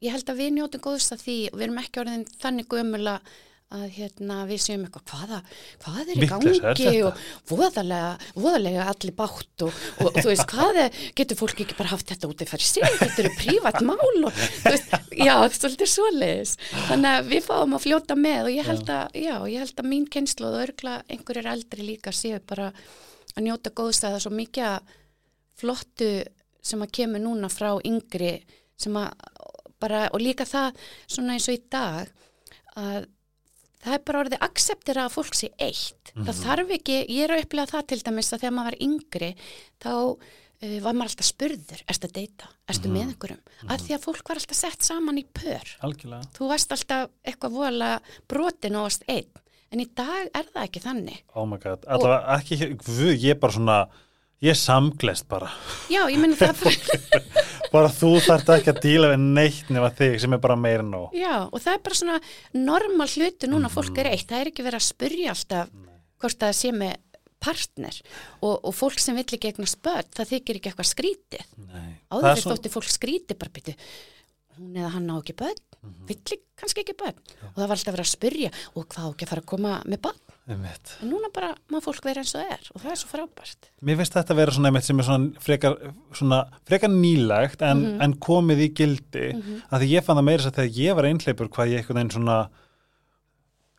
Ég held að við njótum góðs að því og við erum ekki orðin þannig gömula að hérna við séum eitthvað hvaða, hvað er í er gangi og voðalega, voðalega allir bátt og, og, og þú veist hvað er, getur fólk ekki bara haft þetta út fyrir sig, þetta eru prívat mál og þú veist, já, þetta er svoleiðis. Þannig að við fáum að fljóta með og ég held að, já, ég held að mín kennslu og örgla einhverjir eldri líka séu bara að njóta góðs að það er svo mikið að flottu sem að kemur núna frá yngri sem að bara, og líka það svona eins og í dag að það er bara orðið akseptira að fólk sé eitt. Það þarf ekki, ég er að upplega það til dæmis að þegar maður var yngri þá uh, var maður alltaf spurður, erstu að deyta, erstu með einhverjum, að því að fólk var alltaf sett saman í pör. algjörlega. Þú varst alltaf eitthvað voðalega brotin og varst einn, en í dag er það ekki þannig. oh my god, allavega ekki ég er bara svona, ég er samglest bara. Já, ég menn það bara, bara þú þarft ekki að díla við neitt nema þig sem er bara meira nóg já, og það er bara svona normal hluti núna, fólk er eitt, það er ekki verið að spurja alltaf hvort það sé með partner og, og fólk sem vill ekki eignast börn, það þykir ekki eitthvað skrítið. Nei. Áður svo- þótti fólk skríti bara byrju, hún eða hann á ekki börn, Mhm. vill ekki- kannski ekki börn og það var alltaf verið að spurja og hvað á ekki að fara að koma með börn. Einmitt. En núna bara má fólk vera eins og það er og það er svo frábært. Mér finnst þetta að vera svona einmitt sem er svona frekar, svona frekar nýlegt en, Mhm. en komið í gildi að því ég fann það meira þess að þegar ég var einhleipur hvað ég einhvern veginn svona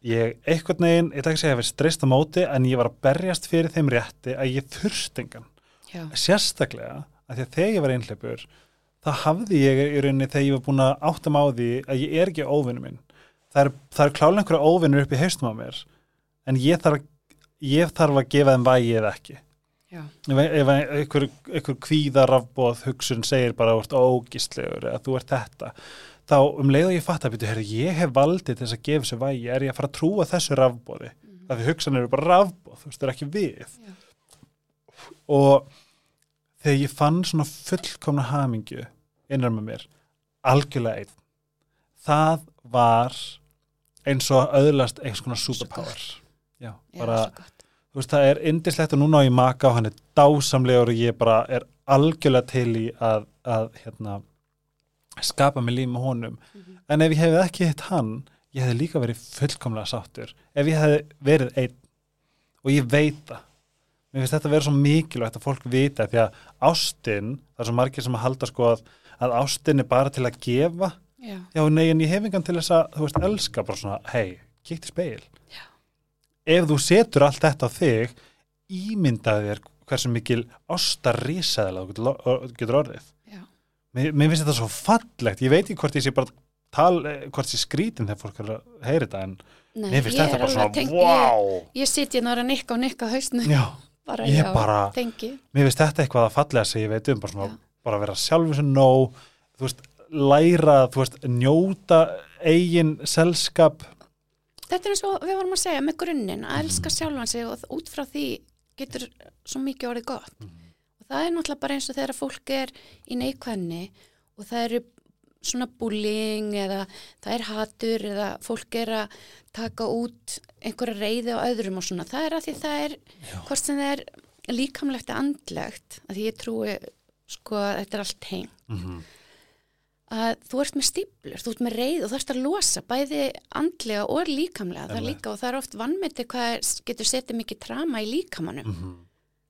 ég einhvern veginn, ég ætla ekki að segja að ég verið streyst á móti en ég var að berjast fyrir þeim rétti að ég þurft engan sérstaklega að því að þegar ég var einhleipur þá hafði ég í rauninni þegar ég var búin að áttam á því að ég er ekki óvinnu minn það er, það er klálega einhverja óvinnur upp í haustum á mér en ég þarf, ég þarf að gefa þeim vægi eða ekki. Já, ef, ef einhver, einhver kvíðarafbóð hugsun segir bara að þú ert ógistlegur eða þú ert þetta þá um leið og ég fatt að byrja, ég hef valdið til þess að gefa þessu vægi, er ég að fara að trúa þessu rafbóði, mm. af því hugsan eru bara rafbóð, þú veist, það er ekki við. Já. og þegar ég fann svona fullkomna hamingju innan með mér, algjörlega einn það var eins og öðlast einhvers konar superpower já, bara þú veist, það er indislegt og núna á ég maka og hann er dásamlegur og ég bara er algjörlega til í að, að hérna, skapa mig líf með honum. Mhm. en ef ég hefði ekki hitt hann ég hefði líka verið fullkomlega sáttur. Ef ég hefði verið einn. Og ég veit það. Mér finnst þetta að vera svo mikilvægt að fólk vita því að ástin, það er svo margir sem að halda sko að, að ástin er bara til að gefa. Já, já nei en ég hef engan til þess að þú veist elska bara svona, hei, kíkt í speil. Ef þú setur allt þetta á þig ímyndaði þér hversu mikil ástarrisaðilega þú getur, orðið. Já, mér, mér finnst þetta svo fallegt. Ég veit ekki hvort ég sé bara tal, eh, hvort ég skrítin þegar fólk er að heyra þetta en Nei, mér finnst þetta bara svona, að teng- wow Ég, ég sit ég nára nikka og nikka á hausnu já, bara, ég bara- tengi. mér finnst þetta eitthvað að fallega sem ég veit um bara, svona, bara vera sjálfum sem nóg þú veist, læra, þú veist, njóta eigin selskap Þetta er eins og við vorum að segja með grunninn að Mhm. elska sjálfan sig og út frá því getur svo mikið orðið gott. Mhm. Og það er náttúrulega bara eins og þegar fólk er í neikvæðni og það eru svona bullying eða það er hatur eða fólk er að taka út einhverja reyði á öðrum og svona. Það er að því það er, hvort sem það er líkamlegt eða andlegt, að því ég trúi sko að þetta er allt heim mm -hmm. Að þú ert með stíplur, þú ert með reyð og þú ert að losa bæði andlega og líkamlega það líka og það er oft vannmeti hvað er, getur setið mikið trama í líkamannum Mhm.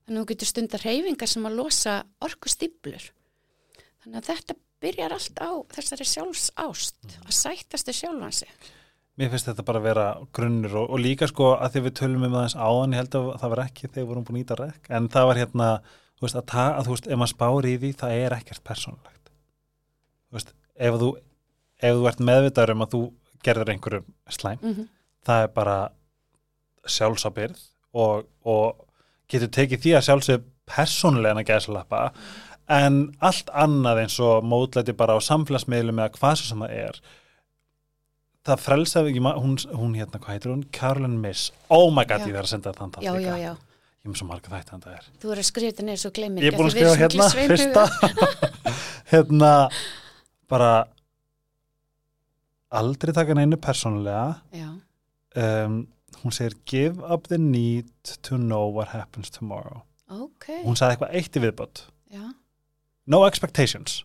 þannig að þú getur stundar reyfingar sem að losa orku stíplur þannig að þetta byrjar allt á þessari sjálfsást Mhm. að sættast þau sjálfan sig Mér finnst þetta bara að vera grunnur og, og líka sko að því við tölum um aðeins áðan, ég held að það var ekki þegar við vorum búin að íta rekk, en það var hérna, þú veist, að, að þú veist, ef maður spári í því, það er ekkert persónulegt. Veist, ef þú, ef þú ert meðvitaður um að þú gerður einhverju slæm, mm -hmm. það er bara sjálfsabyrð og, og getur tekið því að sjálfsög persónulega en að gæsalappa, en allt annað eins og mótlæti bara á samfélagsmiðlum eða hvað svo sem það er, það frelsaði, ma- hún, hún hérna, hvað heitir hún? Carolyn Miss. Oh my god, Já. ég þarf að senda þann já, já, já, Ég er svo marga þætti þannig að það er. þú er að skrifa þetta neður svo gleymir Ég er búin að skrifa hérna, fyrsta, hérna, bara aldrei taka neinu persónulega. Um, hún segir, give up the need to know what happens tomorrow. ok. Hún sagði eitthvað eitt í viðbót. já, no expectations.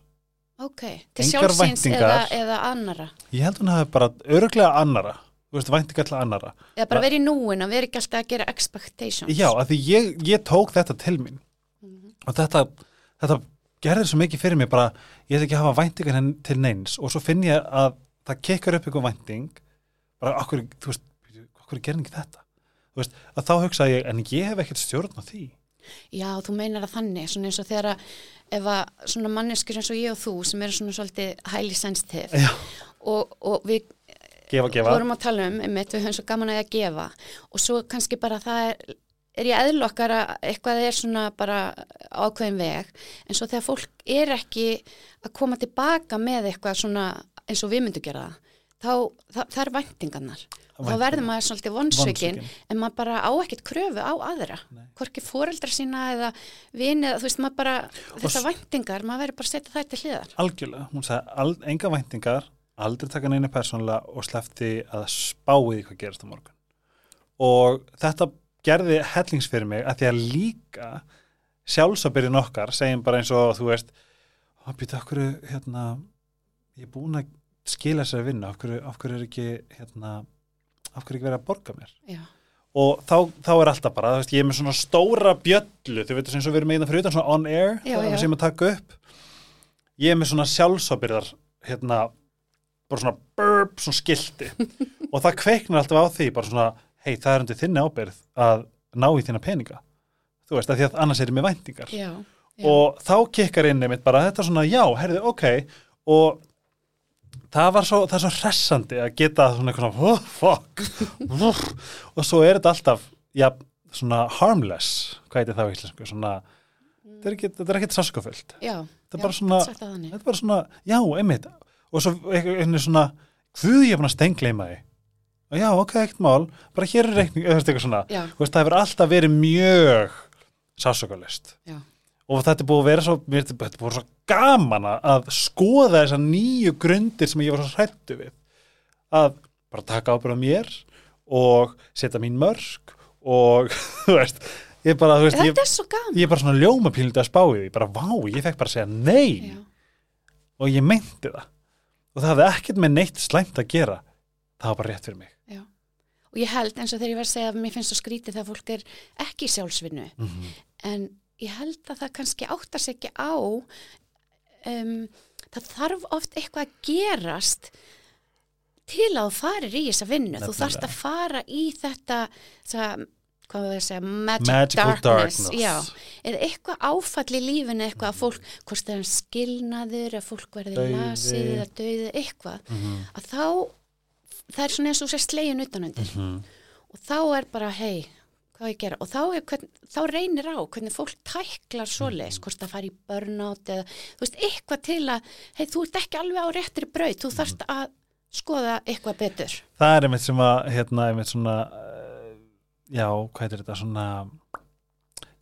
Ok, til sjálfsins eða, eða annara ég held hún hafi bara örglega annara þú veist, væntingar til annara eða bara verið í núin að vera ekki alltaf að gera expectations. Já, af því ég, ég tók þetta til mín. Mhm. og þetta, þetta gerði svo mikið fyrir mig bara, ég ætla ekki hafa væntingar henn til neins. Og svo finn ég að það kekkar upp einhver vænting bara okkur, þú veist, okkur gerði ekki þetta? Þú veist, að þá hugsa ég en ég hef ekkert stjórn á því. Já, þú meinar að þannig, svona eins og þegar að ef að svona manneskur eins og ég og þú sem eru svona svolítið highly sensitive og, og við gefa, gefa, vorum að tala um, einmitt, við höfum svo gaman að því að gefa. Og svo kannski bara það er, er ég eðl okkar að eitthvað er svona bara ákveðin veg en svo þegar fólk er ekki að koma tilbaka með eitthvað svona eins og við myndum gera það þá, það, er væntingarnar. Og þá verður maður svolítið Vonsvikinn. en maður bara á ekkert kröfu á aðra Nei. hvorki foreldra sína eða vini eða þú veist maður bara þessar væntingar, maður verður bara að setja það til hliðar. Algjörlega, hún sagði enga væntingar aldrei taka neina persónulega og slefti að spá í því hvað gerist á morgun. Og þetta gerði hellings fyrir mig að því að líka sjálfsabyrjun okkar segjum bara eins og þú veist að býta okkur hérna ég er búin að skila sér að vinna okkur, okkur er ekki hérna okkur er ekki verið að borga mér? Já, og þá, þá er alltaf bara, veist, ég er með svona stóra bjöllu, þú veit eins og við erum með það fyrir utan svona on air, Já, það er sem að taka upp. Ég er með svona sjálfsábyrðar hérna, bara svona burp, svona skilti. Og það kveiknar alltaf á því, bara svona hei, það er undir þinni ábyrð að ná í þína peninga, þú veist, að því að annars er ég með væntingar. Já, já. og þá kikkar inn einmitt bara þetta svona, já, herði, ok og það var svo, það er svo hressandi að geta svona eitthvað oh, fuck. Og svo er þetta alltaf já, svona harmless hvað heitir það íslensku, svona þetta er er ekki sáskoföld þetta er bara svona, þetta er bara svona já, einmitt, og svo einhvern svona hvað ég er búin að stengleima og já, ok, ekkert mál, bara hér er reikning, eða eitthvað svona. Veist, það hefur alltaf verið mjög sásakalist já, og þetta er búið að vera svo, mér finnst þetta er búið svo gaman að- að skoða þessar nýju grundir sem ég var svo hrættu við. Að bara taka ábyrða mér og setja mín mörg og þú veist, ég bara, þú veist, ég, er ég er bara svona ljóma pílundið að spá í því, bara vá, ég fekk bara að segja nei. Já, og ég meinti það. Og það hafði ekkert með neitt slæmt að gera. Það var bara rétt fyrir mig Og ég held eins og þegar ég var að segja að mér finnst svo skrítið þegar fólk er ekki í sjálfsvinnu. Mm en ég held að það kannski áttar sig ekki á um, það þarf oft eitthvað að gerast til að þú farir í þessa vinnu. Þú þarfst að fara í þetta það, hvað við að segja magic Magical darkness, darkness. Já, eða eitthvað áfall í lífinu eitthvað að fólk, hvort það er skilnaður að fólk verði lasið eða döði eitthvað, -hmm. að þá það er svona eins og sér slegin utanundir Mhm. og þá er bara, hei, hvað ég gera? Og þá, er, hvern, þá reynir á hvernig fólk tæklar svoleiðis, hvort það fari í burnout eða, þú veist, eitthvað til að hei, þú ert ekki alveg á réttri braut þú þarft að skoða eitthvað betur. Það er einmitt sem að hérna, einmitt svona uh, já, hvað heitir þetta svona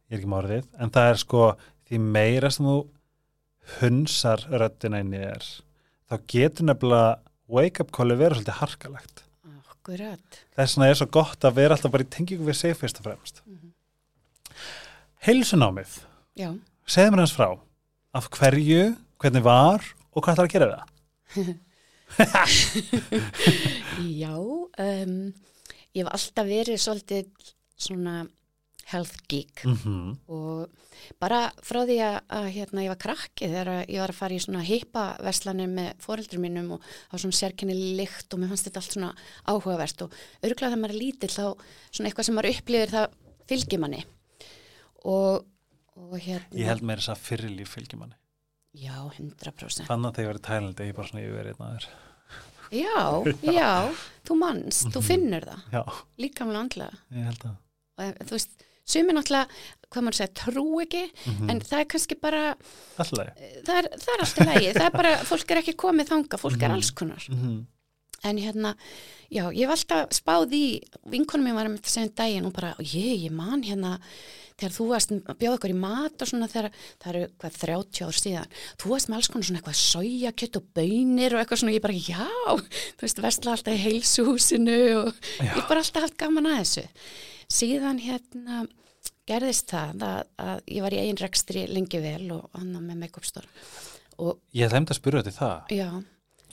ég er ekki márið en það er sko því meira sem þú hunsar röddina inn í þér þá getur nefnilega wake up calli vera svolítið harkalegt. Akkurat. Þess vegna er svo gott að vera alltaf bara í tengingu við sig fyrst og fremst. Mhm. heilsunámið. Já, segðu mér hans frá. Af hverju, hvernig var og hvað ætlar að gera það? Já um, ég hef alltaf verið svolítið svona health geek. Mm og bara frá því að, að hérna, ég var krakki þegar ég var að fara í svona hippa verslanir með foreldrum mínum og það var svona sérkenni lykt og mér fannst þetta allt svona áhugavert og örgulega þegar maður er lítill þá svona eitthvað sem maður upplifir það fylgir manni. Og, og hérna ég held meira þess að fyrirlíf fylgjumanni já, 100% fann að þegar ég var í Tælandi ég bara svona yfir einn aður já, já, þú manns, þú finnur það. Já, líka með andlega. Ég held að og þú veist, sumi náttúrulega hvað maður segja, trú ekki Mhm. en það er kannski bara alltaf það er, það er alltaf lægi, það er bara, fólk er ekki komið þanga, fólk er Mhm. alls konar mm -hmm. en hérna, já, ég hef alltaf spáð í, vinkonum mér var með þessi daginn og bara, ég, ég man hérna þegar þú varst að bjóða okkur í mat og svona þegar, það eru hvað 30 ár síðan þú varst með alls konar svona eitthvað sojakjött og bönir og eitthvað svona, ég bara, já þú veist, vestla alltaf í heilsuhúsinu og Já. ég bara alltaf haft gaman að þessu síðan hérna gerðist það að, að ég var í einn rekstri lengi vel og hann með make-up store og Ég ætla að spyrja þetta það. já,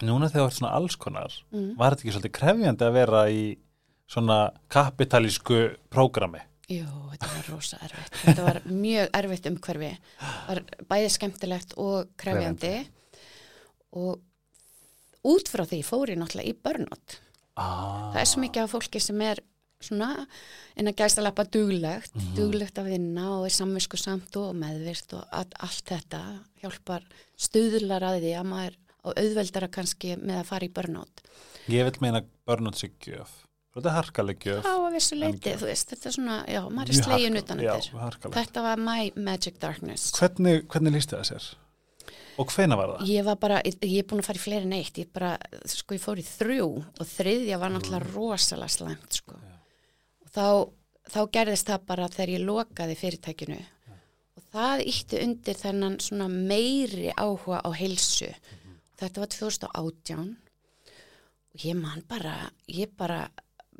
Núna þegar þú ert svona alls konar, mm, var þetta ekki svolítið krefjandi að vera í svona kapitalísku prógrami? jú, þetta var rosa erfitt. Þetta var mjög erfitt umhverfi. Var bæði skemmtilegt og krefjandi. Og út frá því fór ég náttúrulega í burnout. Ah. það er svo mikið af fólki sem er svona en að gæsta lappa duglegt Mhm. duglegt að vinna og er samvisku samt og meðvirt og all, allt þetta hjálpar stuðlar að því að maður á auðveldara kannski með að fara í burnout Ég vil meina burnout sig gjöf. Þetta er harkaleg gjöf. á að vissu leiti, þú veist, þetta er svona já, maður er slegin utan Já, harkaleg. þetta var my magic darkness Hvernig, hvernig líst það sér? Og hvena var það? ég var bara, ég, ég er búin að fara í fleiri en eitt ég bara, sko ég fór í þrjú og þriðja var náttúrulega rosalega slæmt sko og þá, þá gerðist það bara þegar ég lokaði fyrirtækinu. Og það ítti undir þennan svona meiri áhuga á heilsu. Þetta var 2018 og ég man bara ég bara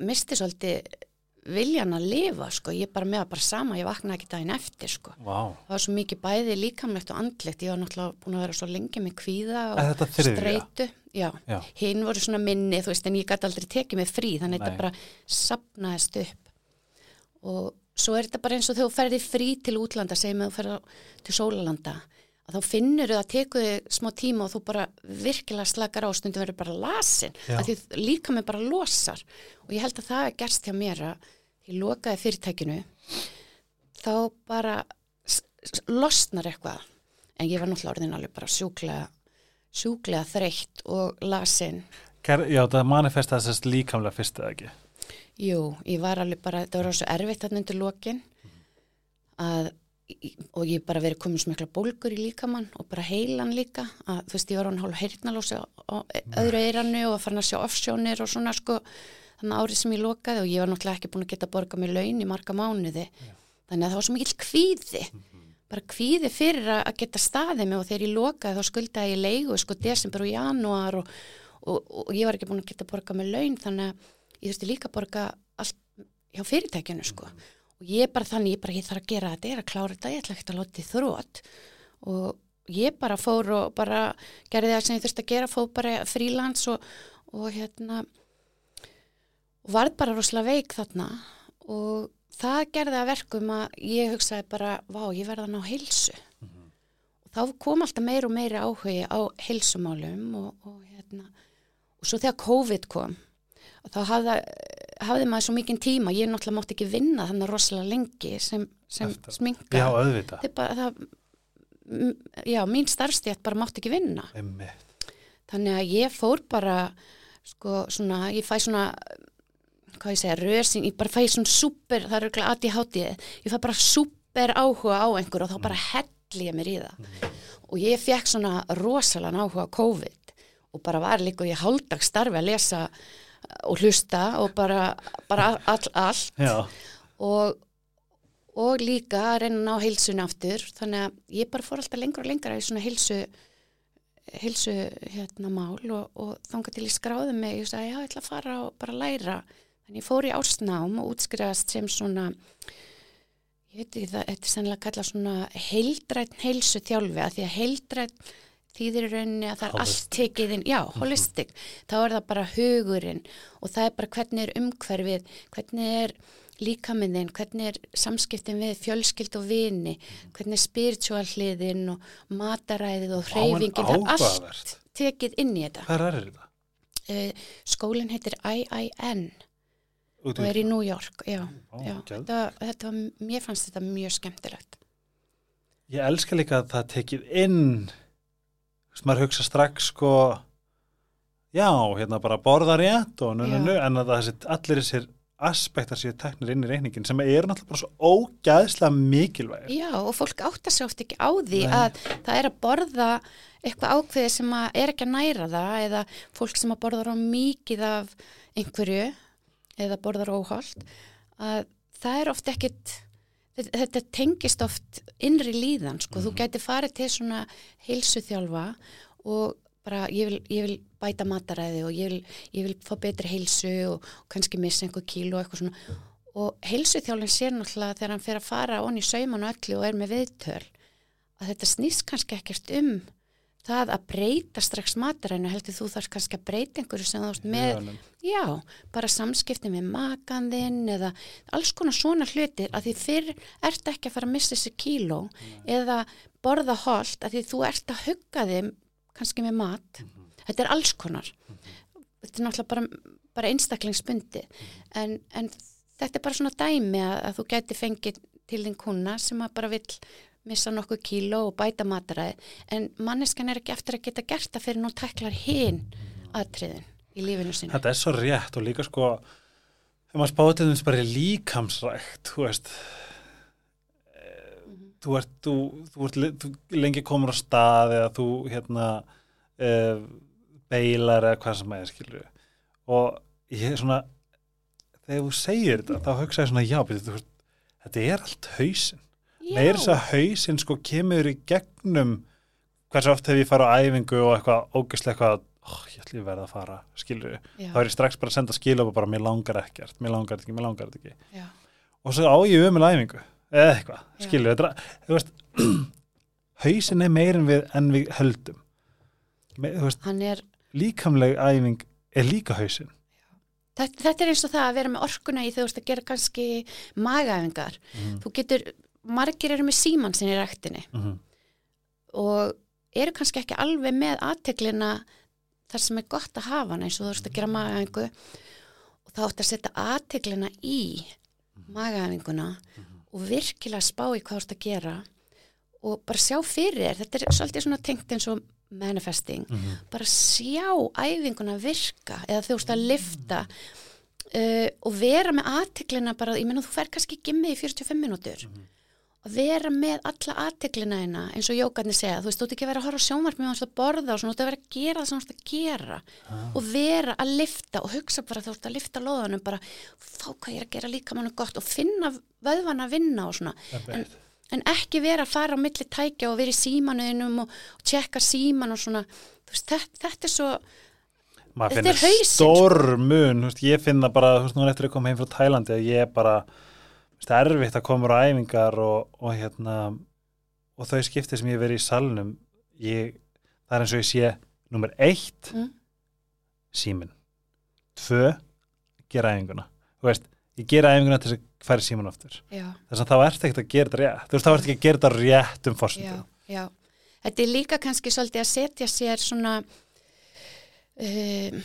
misti svolítið viljan að lifa sko, ég bara með að bara sama, ég vaknaði ekki daginn eftir sko. Vá. það var svo mikið bæði líkamlegt og andlegt. Ég var náttúrulega búin að vera svo lengi með kvíða og streitu. Já, Já. hinn voru svona minni þú veist en ég gæti aldrei tekið mig frí þannig að þetta bara sapnaðist upp og svo er þetta bara eins og þegar þú ferði frí til útlanda segjum að þú ferði til sólalanda að þá finnur þau að teku þig smá tíma og þú bara virkilega slakar á og stundum verður bara lasin Já. að því líka mig bara losar og ég held að það er gerst hjá mér að ég lokaði fyrirtækinu þá bara losnar eitthvað en ég var náttúrulega orðin alveg bara sjúklega sjúklega þreytt og lasin já, það manifestaði þess líkamlega fyrst eða ekki. Jú, ég var alveg bara, þetta var svo erfitt þarna undir lokin. Að, og ég bara verið komið svo mikla bólgur í líkamann og bara heilan líka, að þú veist ég var hann hálf heyrnalósi á, öðru eiranu og fann að sjá offsjónir og svona sko þannig árið sem ég lokaði og ég var náttúrulega ekki búin að geta borga mig laun í marga mánuði. Þannig að það var svo mikill kvíði. Bara kvíði fyrir að að geta staðið mig og þegar ég lokaði þá skuldaði ég leigu sko desember og janúar og, og, og ég var ekki búin að geta borga mig laun. Þannig að ég þurfti líka að borga allt hjá fyrirtækjunu sko. Og ég bara þannig, ég bara ég þarf að gera þetta, ég er að klára þetta, ég ætla ekki að láta því þrótt og ég bara fór og bara gerði það sem ég þurfti að gera, fór bara frílands og, og hérna og varð bara rosalega veik þarna. Og það gerði að verkum að ég hugsaði bara, vá, ég verða að ná heilsu. Og þá kom alltaf meir og meiri áhugi á heilsumálum og, og hérna og svo þegar COVID kom þá hafði, hafði maður svo mikinn tíma ég náttúrulega mátti ekki vinna þannig rosalega lengi sem, sem sminka Já, er bara, það, já, mín starfstétt bara mátti ekki vinna. Einmitt. þannig að ég fór bara sko svona, ég fæ svona hvað ég segja, rösin, ég bara fæ svona super, það er auðvitað aðið hátíð ég fæ bara super áhuga á einhver og þá bara helli ég mér í það. Og ég fekk svona rosalega áhuga á COVID og bara var líka og ég hálfdags starfi að lesa og hlusta og bara, bara all, allt. Og, og líka að reyna að ná heilsunni aftur. Þannig að ég bara fór alltaf lengra og lengra í svona heilsu heilsu hérna mál og, og þangað til ég skráði mig. Ég sagði já ég ætla að fara og bara læra. Þannig ég fór í ársnám og útskriðast sem svona ég veit ekki það, þetta er sennilega kallað svona heildrætt heilsu þjálfi að því að heildrætt þýðir í rauninni að það er allt Holistic. tekið inn, já, holistic. Þá er það bara hugurinn og það er bara hvernig er umhverfið, hvernig er líkaminnin, hvernig er samskiptin við fjölskyld og vini hvernig er spiritual hliðin og mataræðið og hreyfingin. Það er allt tekið inn í þetta. Hvað er þetta? uh, skólinn heitir IIN og er í New York já, Vá, já. Þetta, þetta, mér fannst þetta mjög skemmtilegt. Ég elska líka að það tekið inn veist, maður hugsa strax sko já, hérna bara borða rétt og nu, nu, Já. nu, en að þessi, allir þessir aspektar séu teknir inn í reyningin sem eru náttúrulega bara svo ógæðslega mikilvægir. Já, og fólk áttar sér oft ekki á því Nei. að það er að borða eitthvað ákveði sem er ekki að næra það eða fólk sem að borðar á mikið af einhverju eða borðar óholt að það er oft ekkit þetta, þetta tengist oft innri líðan sko, þú gæti farið til svona heilsuþjálfa og bara ég vil, ég vil bæta mataræði og ég vil, ég vil fá betri heilsu og, kannski missa einhver kíl og eitthvað svona. Og heilsuþjálfinn sér náttúrulega þegar hann fer að fara onni í sauman og öllu og er með viðtöl að þetta snýst kannski ekkert um það að breyta strax matarænu heldur þú þarf kannski að breyta einhverju sem þú veist með, já, bara samskipti með makanðinn eða alls konar svona hlutir að því fyrr ert ekki að fara að missa þessi kíló eða borða holt að því þú ert að hugga þeim kannski með mat. Þetta er alls konar. Þetta er náttúrulega bara, bara einstaklingsbundi en, en þetta er bara svona dæmi að, að þú gæti fengið til þín kuna sem að bara vill missa nokkuð kíló og bæta mataræði en manneskan er ekki eftir að geta gert það fyrir nú tæklar hinn atriðin í lífinu sinu. Þetta er svo rétt og líka sko þegar maður spáði til þess bara líkamsrækt þú veist eh, þú ert, þú, þú ert þú lengi komur á stað eða þú hérna uh, beilar eða hvað sem er skilur og ég er svona þegar þú segir þetta þá hugsa ég svona já, betur, þú veist, þetta er allt hausin meir þess að hausin sko kemur í gegnum hversu oft hef ég farið á æfingu og eitthvað ógislega eitthvað oh, ég ætlum ég verða að fara, skilur þá er ég strax bara að senda skil og bara mér langar ekkert, mér langar þetta ekki, mér langar þetta ekki. Já, og svo á ég um með læfingu eða eitthvað, skilur þetta þú veist, hausin er meir en við en við höldum. Me, veist, er líkamleg æfing er líka hausin Þetta, þetta er eins og það að vera með orkuna í þegar þú veist að gera kannski magaæfingar. Mhm. Þú getur, margir eru með síman sinni í ræktinni. Mm -hmm. og eru kannski ekki alveg með aðteglina þar sem er gott að hafa hana eins og þú veist að gera magaæfingu og þá ætti að setja aðteglina í magaæfinguna og virkilega spá í hvað þú ert að gera og bara sjá fyrir þetta er svolítið svona tengt eins og manifesting. Bara sjá æfinguna virka eða þú veist að lifta uh, og vera með aðteglina bara, ég menna þú fer kannski með í 45 mínútur að vera með alla aðteglina hérna eins og jókarnir segja, þú veist, þú ert ekki að vera að horfa á sjónvarp með að borða og svona, þú ert að vera að gera það sem þú ert að gera. Og vera að lifta og hugsa bara þú ert að lifta loðanum bara, fá hvað ég er að gera líka mannu gott og finna vöðvan að vinna og svona. En, en ekki vera að fara á milli tækja og vera í símanuðinum og, og tjekka síman og svona. Þú veist, þetta, þetta er svo maður finnir hausinn, stór mun þú veist, ég finna bara, þú veist, nú eftir að koma heim frá Tælandi að ég bara það er erfitt að koma á æfingar og, og hérna og þau skipti sem ég verið í salnum ég, það er eins og ég sé nummer eitt, Mm. símin tvö, gera æfinguna. Þú veist, ég gera æfinguna til þess að færi síman aftur. Já, þess að þá ert ekkert að gera þetta rétt. Þú veist, þá ert ekki að gera þetta rétt um já þetta er líka kannski svolítið að setja sér svona um,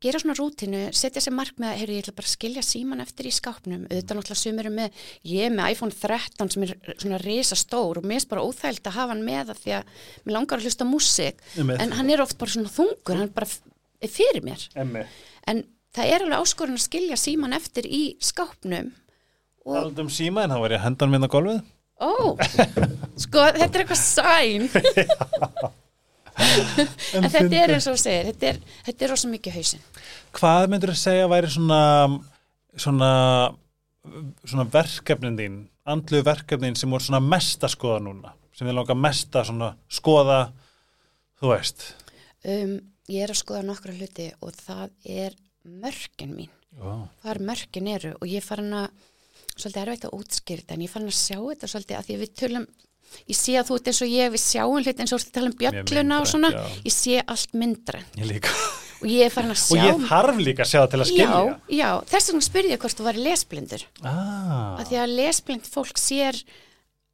gera svona rútinu setja sér markmið að, ég ætla bara að skilja síman eftir í skápnum, auðvitað náttúrulega sumir eru með, ég er með iPhone 13 sem er svona risa stór og mér er bara óþægild að hafa hann með það því að mér langar að hlusta á músík, en hann er oft bara svona þungur, hann bara er fyrir mér. Emmi, en það er alveg áskorun að skilja síman eftir í skápnum og, talað um síma en þá var ég að henda hann minna á golfið ó sko, þetta er eitthvað sæn en þetta er eins og þú segir þetta er, þetta er rosa mikið hausinn. Hvað myndur þú segja væri svona svona svona verkefnin þín andlu verkefnin sem voru svona mest að skoða núna sem við langar mest að svona skoða þú veist? Um, ég er að skoða nokkra hluti og það er mörkin mín. Oh. hvar mörkin eru og ég farin að svolítið erfitt að útskýrta en ég farin að sjá þetta svolítið að því að við tölum ég sé að þú ert eins og ég, við sjáum hlut eins og þú ert að tala um bjölluna og svona já. ég sé allt myndra ég líka og ég er farin að sjá og ég þarf líka að sjá það til að skilja já, já, þess vegna spurði ég hvort þú væri lesblindur ah, að því að lesblind fólk sér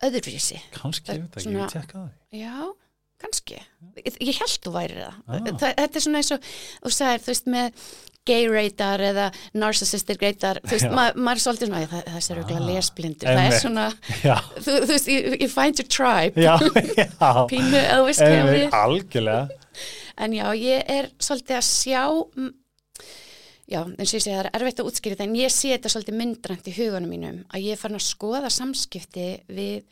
öðruvísi kannski, veit ekki, Svona- ég tekka það Já, kannski. Ég, held þú væri það. Ah. það. Þetta er svona eins og, þú sagðir, þú veist, með gay radar eða narcissistic radar, þú veist, ma maður er svolítið svona, "Æ, það, það er auðvitað Ah, lesblindur, það er svona, þú, þú veist, you, you find your tribe, já, já. Pínu, við. algjörlega. En já, ég er svolítið að sjá, já, eins og ég segi, það er erfitt að útskýra þetta, en ég sé þetta svolítið myndrænt í hugunum mínum, að ég er farin að skoða samskipti við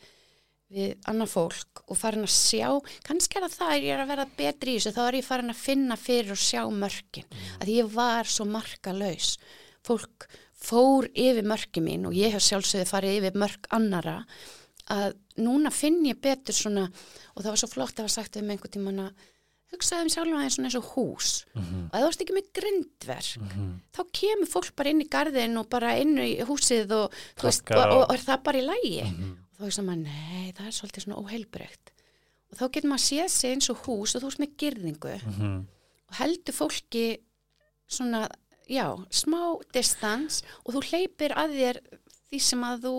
við annað fólk og farin að sjá, kannski er það það að ég er að vera betri í þessu, þá er ég farin að finna fyrir og sjá mörkin, að ég var svo markalaus, fólk fór yfir mörki mín og ég hef sjálfsögði farið yfir mörk annara að núna finn ég betur svona og það var svo flott að hafa sagt um einhvern tímann að hugsaðu um sjálfum aðeins svona eins og hús Mhm. og ef þú ert ekki með grindverk Mhm. þá kemur fólk bara inn í garðin og bara inn í húsið og, veist, og, og- og er það bara í lægi Mhm. Og þá er að nei, það er svolítið svona óheilbreykt og þá getur maður séð sig eins og hús og þú ert með girðingu. Mhm. og heldur fólki svona, já, smá distans og þú hleypir að þér því sem að þú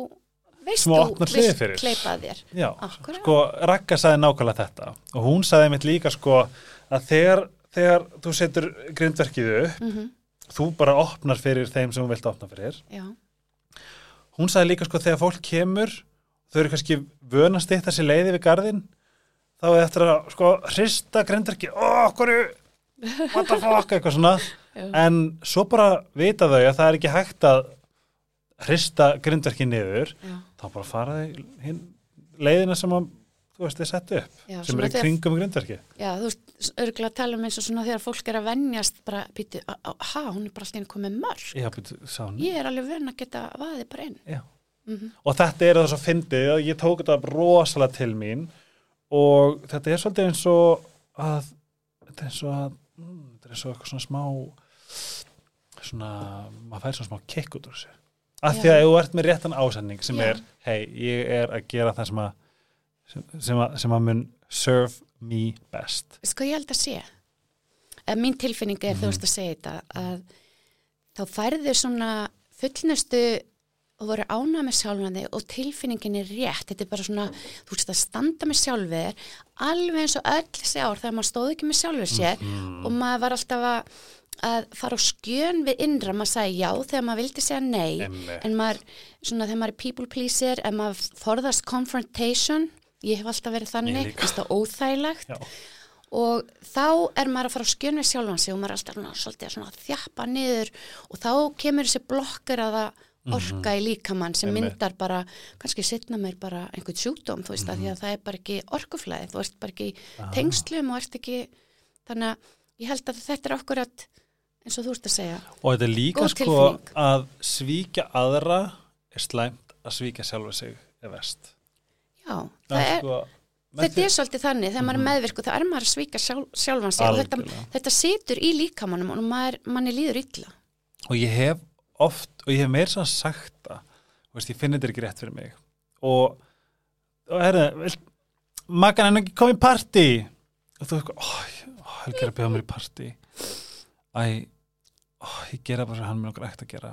veist þú opnar vilt hliðið fyrir. hleypa að þér. Já, Akkúrat. sko Ragga sagði nákvæmlega þetta. Og hún sagði mitt líka sko að þegar, þegar þú setur grindverkið upp mm þú bara opnar fyrir þeim sem þú vilt opna fyrir. Já, hún sagði líka sko þegar fólk kemur þau eru kannski vönast eitt þessi leiði við garðin þá er eftir að sko hrista grindverkið ó, hverju, what the fuck eitthvað svona, en svo bara vita þau að það er ekki hægt að hrista grindverkið niður já, þá bara fara þau leiðina sem að þú veist þið sett upp já sem er þegar- kringum grindverkið Já, þú veist, örgulega tala um eins og svona þegar fólk er að venjast bara, býtu, ha, hún er bara alltaf inn komið mörg. Já, byrju, sá hann. Ég er alveg vön að geta vaðið bara inn. Já. Mm Og þetta er það svo fyndið að ég tók þetta rosalega til mín og þetta er svolítið eins og að þetta er eins og að mm, þetta er eins og eitthvað svona smá svona, maður fær svona smá kikk út úr þessu. Af því Já. að þú ert með réttan ásending sem Já. er, hei, ég er að gera það sem að sem, sem að, sem að mun serve me best. Hvað ég held að sé? Að mín tilfinning er, Mhm. þú veist að segja þetta, að þá færðu svona fullnestu og voru ánað með sjálfandi og tilfinningin er rétt. Þetta er bara svona, þú veist að standa með sjálfur, alveg eins og öll þessi ár þegar maður stóð ekki með sjálfur sér Mm. og maður var alltaf að, að fara á skjön við innra, maður sagði já þegar maður vildi segja nei. Einmitt. en maður, svona þegar maður er people pleaser en maður forðast confrontation ég hef alltaf verið þannig finnst það óþægilegt Já. og þá er maður að fara að skjöna við sjálfan sig og maður er alltaf svona, svona að þjappa niður og þá kemur þessi blokkar að það orka í líkamann sem Mhm. Myndar bara, kannski setna mér bara einhvern sjúkdóm, þú veist, mm Mhm. að því að það er bara ekki orkuflæði, þú ert bara ekki Ah. tengslum og ert ekki þannig að ég held að þetta er okkur að eins og þú ert að segja Og þetta er líka sko að svíkja aðra er slæmt að svíkja sjálfa sig er vest. já, það er, sko, Þetta er svolítið þannig, þegar maður er meðvirku þá er maður að svíka sjálf, sjálfan sig og þetta, þetta situr í líkamannum og maður, manni líður illa. og ég hef oft og ég hef meir svo sagt það veist, ég finn þetta ekki rétt fyrir mig. Og, og er það makan hann ekki komið í partí? Og þú veist, ó, ó, Helgi er að bjóða mér í partí. Æ, ó, ég gera bara sem hann mér okkur ekkert að gera.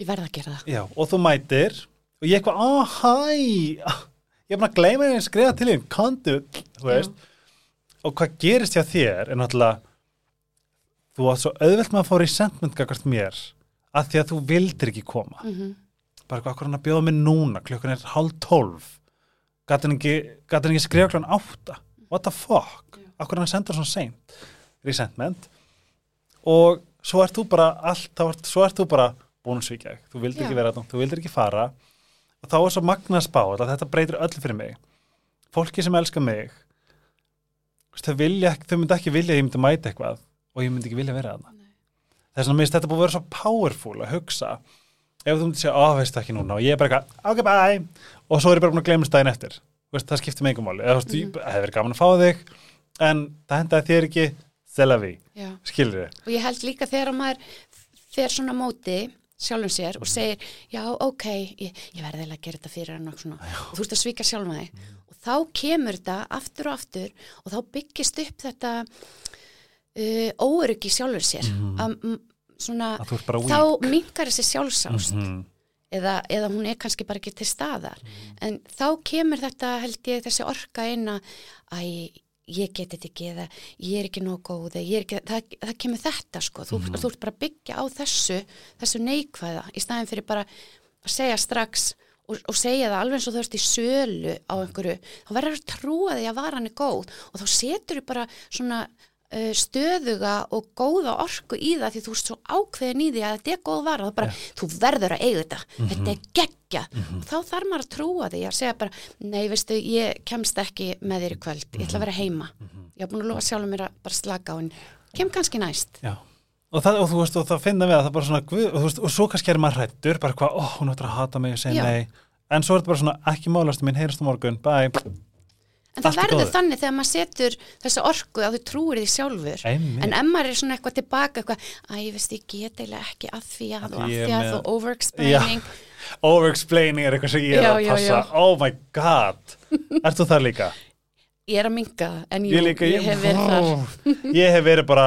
Ég verð að gera það. Já, og þú mætir og ég eitthvað, ó, hæ. Ég er bara að gleyma því að skrifa til þín kontu, þú veist. Og hvað gerist hjá þér er náttúrulega þú átt svo auðvelt með að fá resentment gagvart mér að því að þú vildir ekki koma. Mm -hmm. bara hvað akkur hann að bjóða mig núna? Klukkan er hálf tólf. Gæti hann ekki, ekki skrifa klukkan átta? What the fuck, akkur hann sendur svona seint? Resentment. Og svo ert þú bara allt, svo ert þú bara að þig, þú vildir Já. ekki vera þetta þú vildir ekki fara. Og þá er svo magna spáð að þetta breytir öllu fyrir mig. Fólki sem elska mig þau vilja þau myndi ekki vilja að ég myndi mæta eitthvað og ég myndi ekki vilja vera þarna þess vegna minnst þetta búið að vera svo powerful að hugsa ef þú myndi segja, á, veistu ekki núna og ég er bara eitthvað, ok, bye og svo er ég bara búin að gleyma stæðin eftir veist, það skiptir mig engum máli eða þú veist, Mhm. það hefur verið gaman að fá þig en það hendaði þér ekki selavi, Já. skilur þið Og ég held líka þegar að maður fer svona móti sjálfum sér Mhm. og segir, já, ok, ég, ég verði eiginlega að gera þetta fyrir hann og svona. Og þú ert að svíka sjálfum þig. Mhm. Og þá kemur þetta aftur og aftur og þá byggist upp þetta uh, óöryggi sjálfur sér. Mm, svona, ert bara þá weak. minkar þessi sjálfsást. Mhm. eða, eða hún er kannski bara ekki til staðar. En þá kemur þetta held ég þessi orka inn að ég get þetta ekki eða ég er ekki nóg góð það, það kemur þetta sko, þú, þú ert bara að byggja á þessu þessu neikvæða í staðin fyrir bara að segja strax og, og segja það alveg eins og þú ert í sölu á einhverju, þá verður að trúa því að varan er góð og þá setur þú bara svona stöðuga og góða orku í það því þú ert svo ákveðin í því að þetta er góð vara og bara, þú verður að eiga þetta. Þetta er geggja. Og þá þarf maður að trúa því að segja bara nei veistu, ég kemst ekki með þér í kvöld ég ætla að vera heima. Ég haf búin að lofa sjálfur mér að bara slaka á henni. Kem kannski næst. Já. Og, það, og þú veist, og það finna við að það bara svona og, þú veist, og svo kannski er maður hrættur bara hvað, ó, hún ætlar að hata mig og segja nei. En svo er þetta bara svona, ekki málastu mín, heyrast á morgun, bye En það verður góðu. þannig þegar maður setur þessa orku að þú trúir því sjálfur. Einmitt. En ef maður er svona eitthvað tilbaka, eitthvað, að ég veist ég get eiginlega ekki að því að og Ég að því að og overexplaining. Overexplaining er eitthvað sem ég er Já, að já, passa. já. Oh my god. Ert þú það líka? Ég er að minga, en jú, Ég ég, líka, hef verið þar. Ég hef verið bara,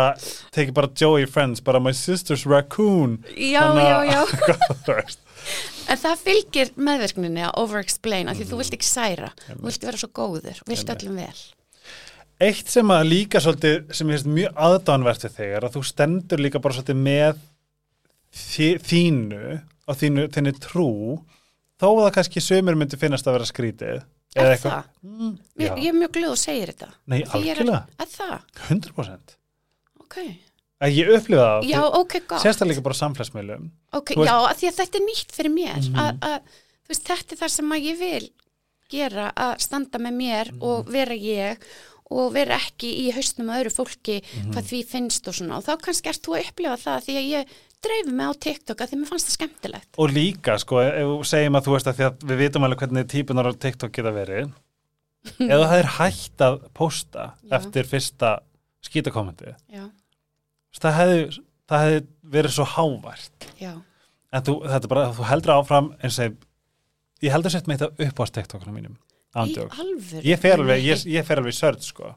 tekið bara Joey Friends, bara my sister's raccoon. Já, Þannig já, já. En það fylgir meðverkninni að overexplain, af því Mm. þú vilt ekki særa, þú vilt vera svo góður, vilt öllum vel. Eitt sem að líka svolítið, sem ég finnst mjög aðdánvert við þig er að þú stendur líka bara svolítið með þi- þínu og þínu, þínu trú þó að kannski sömur myndi finnast að vera skrítið. Er það? Mm, já. ég er mjög glöð og segir þetta. Nei, ég algjörlega. Er það? 100%. Ok. Að ég upplifa það. Já, ok, gott. Sérstaklega bara samfélagsmiðlum. Ok, Þú veist- já, því að þetta er nýtt fyrir mér Mhm. að, að, þú veist, þetta er það sem að ég vil gera, að standa með mér Mhm. og vera ég og vera ekki í hausnum að öðru fólki Mhm. hvað því finnst og svona og þá kannski ert þú að upplifa það því að ég dreifi mig á TikTok að því mér fannst það skemmtilegt Og líka, sko, ef við segjum að þú veist að að við vitum alveg hvernig típunar á TikTok geta verið ef það er hægt að posta eftir fyrsta skítakommenti Já, það hefði, það hefði verið svo hávært. Já, en þú, þetta er bara, þú heldur áfram eins og ég heldur sett með þetta upp á TikTokna mínum ég fer alveg, ég, ég fer alveg í sörd sko,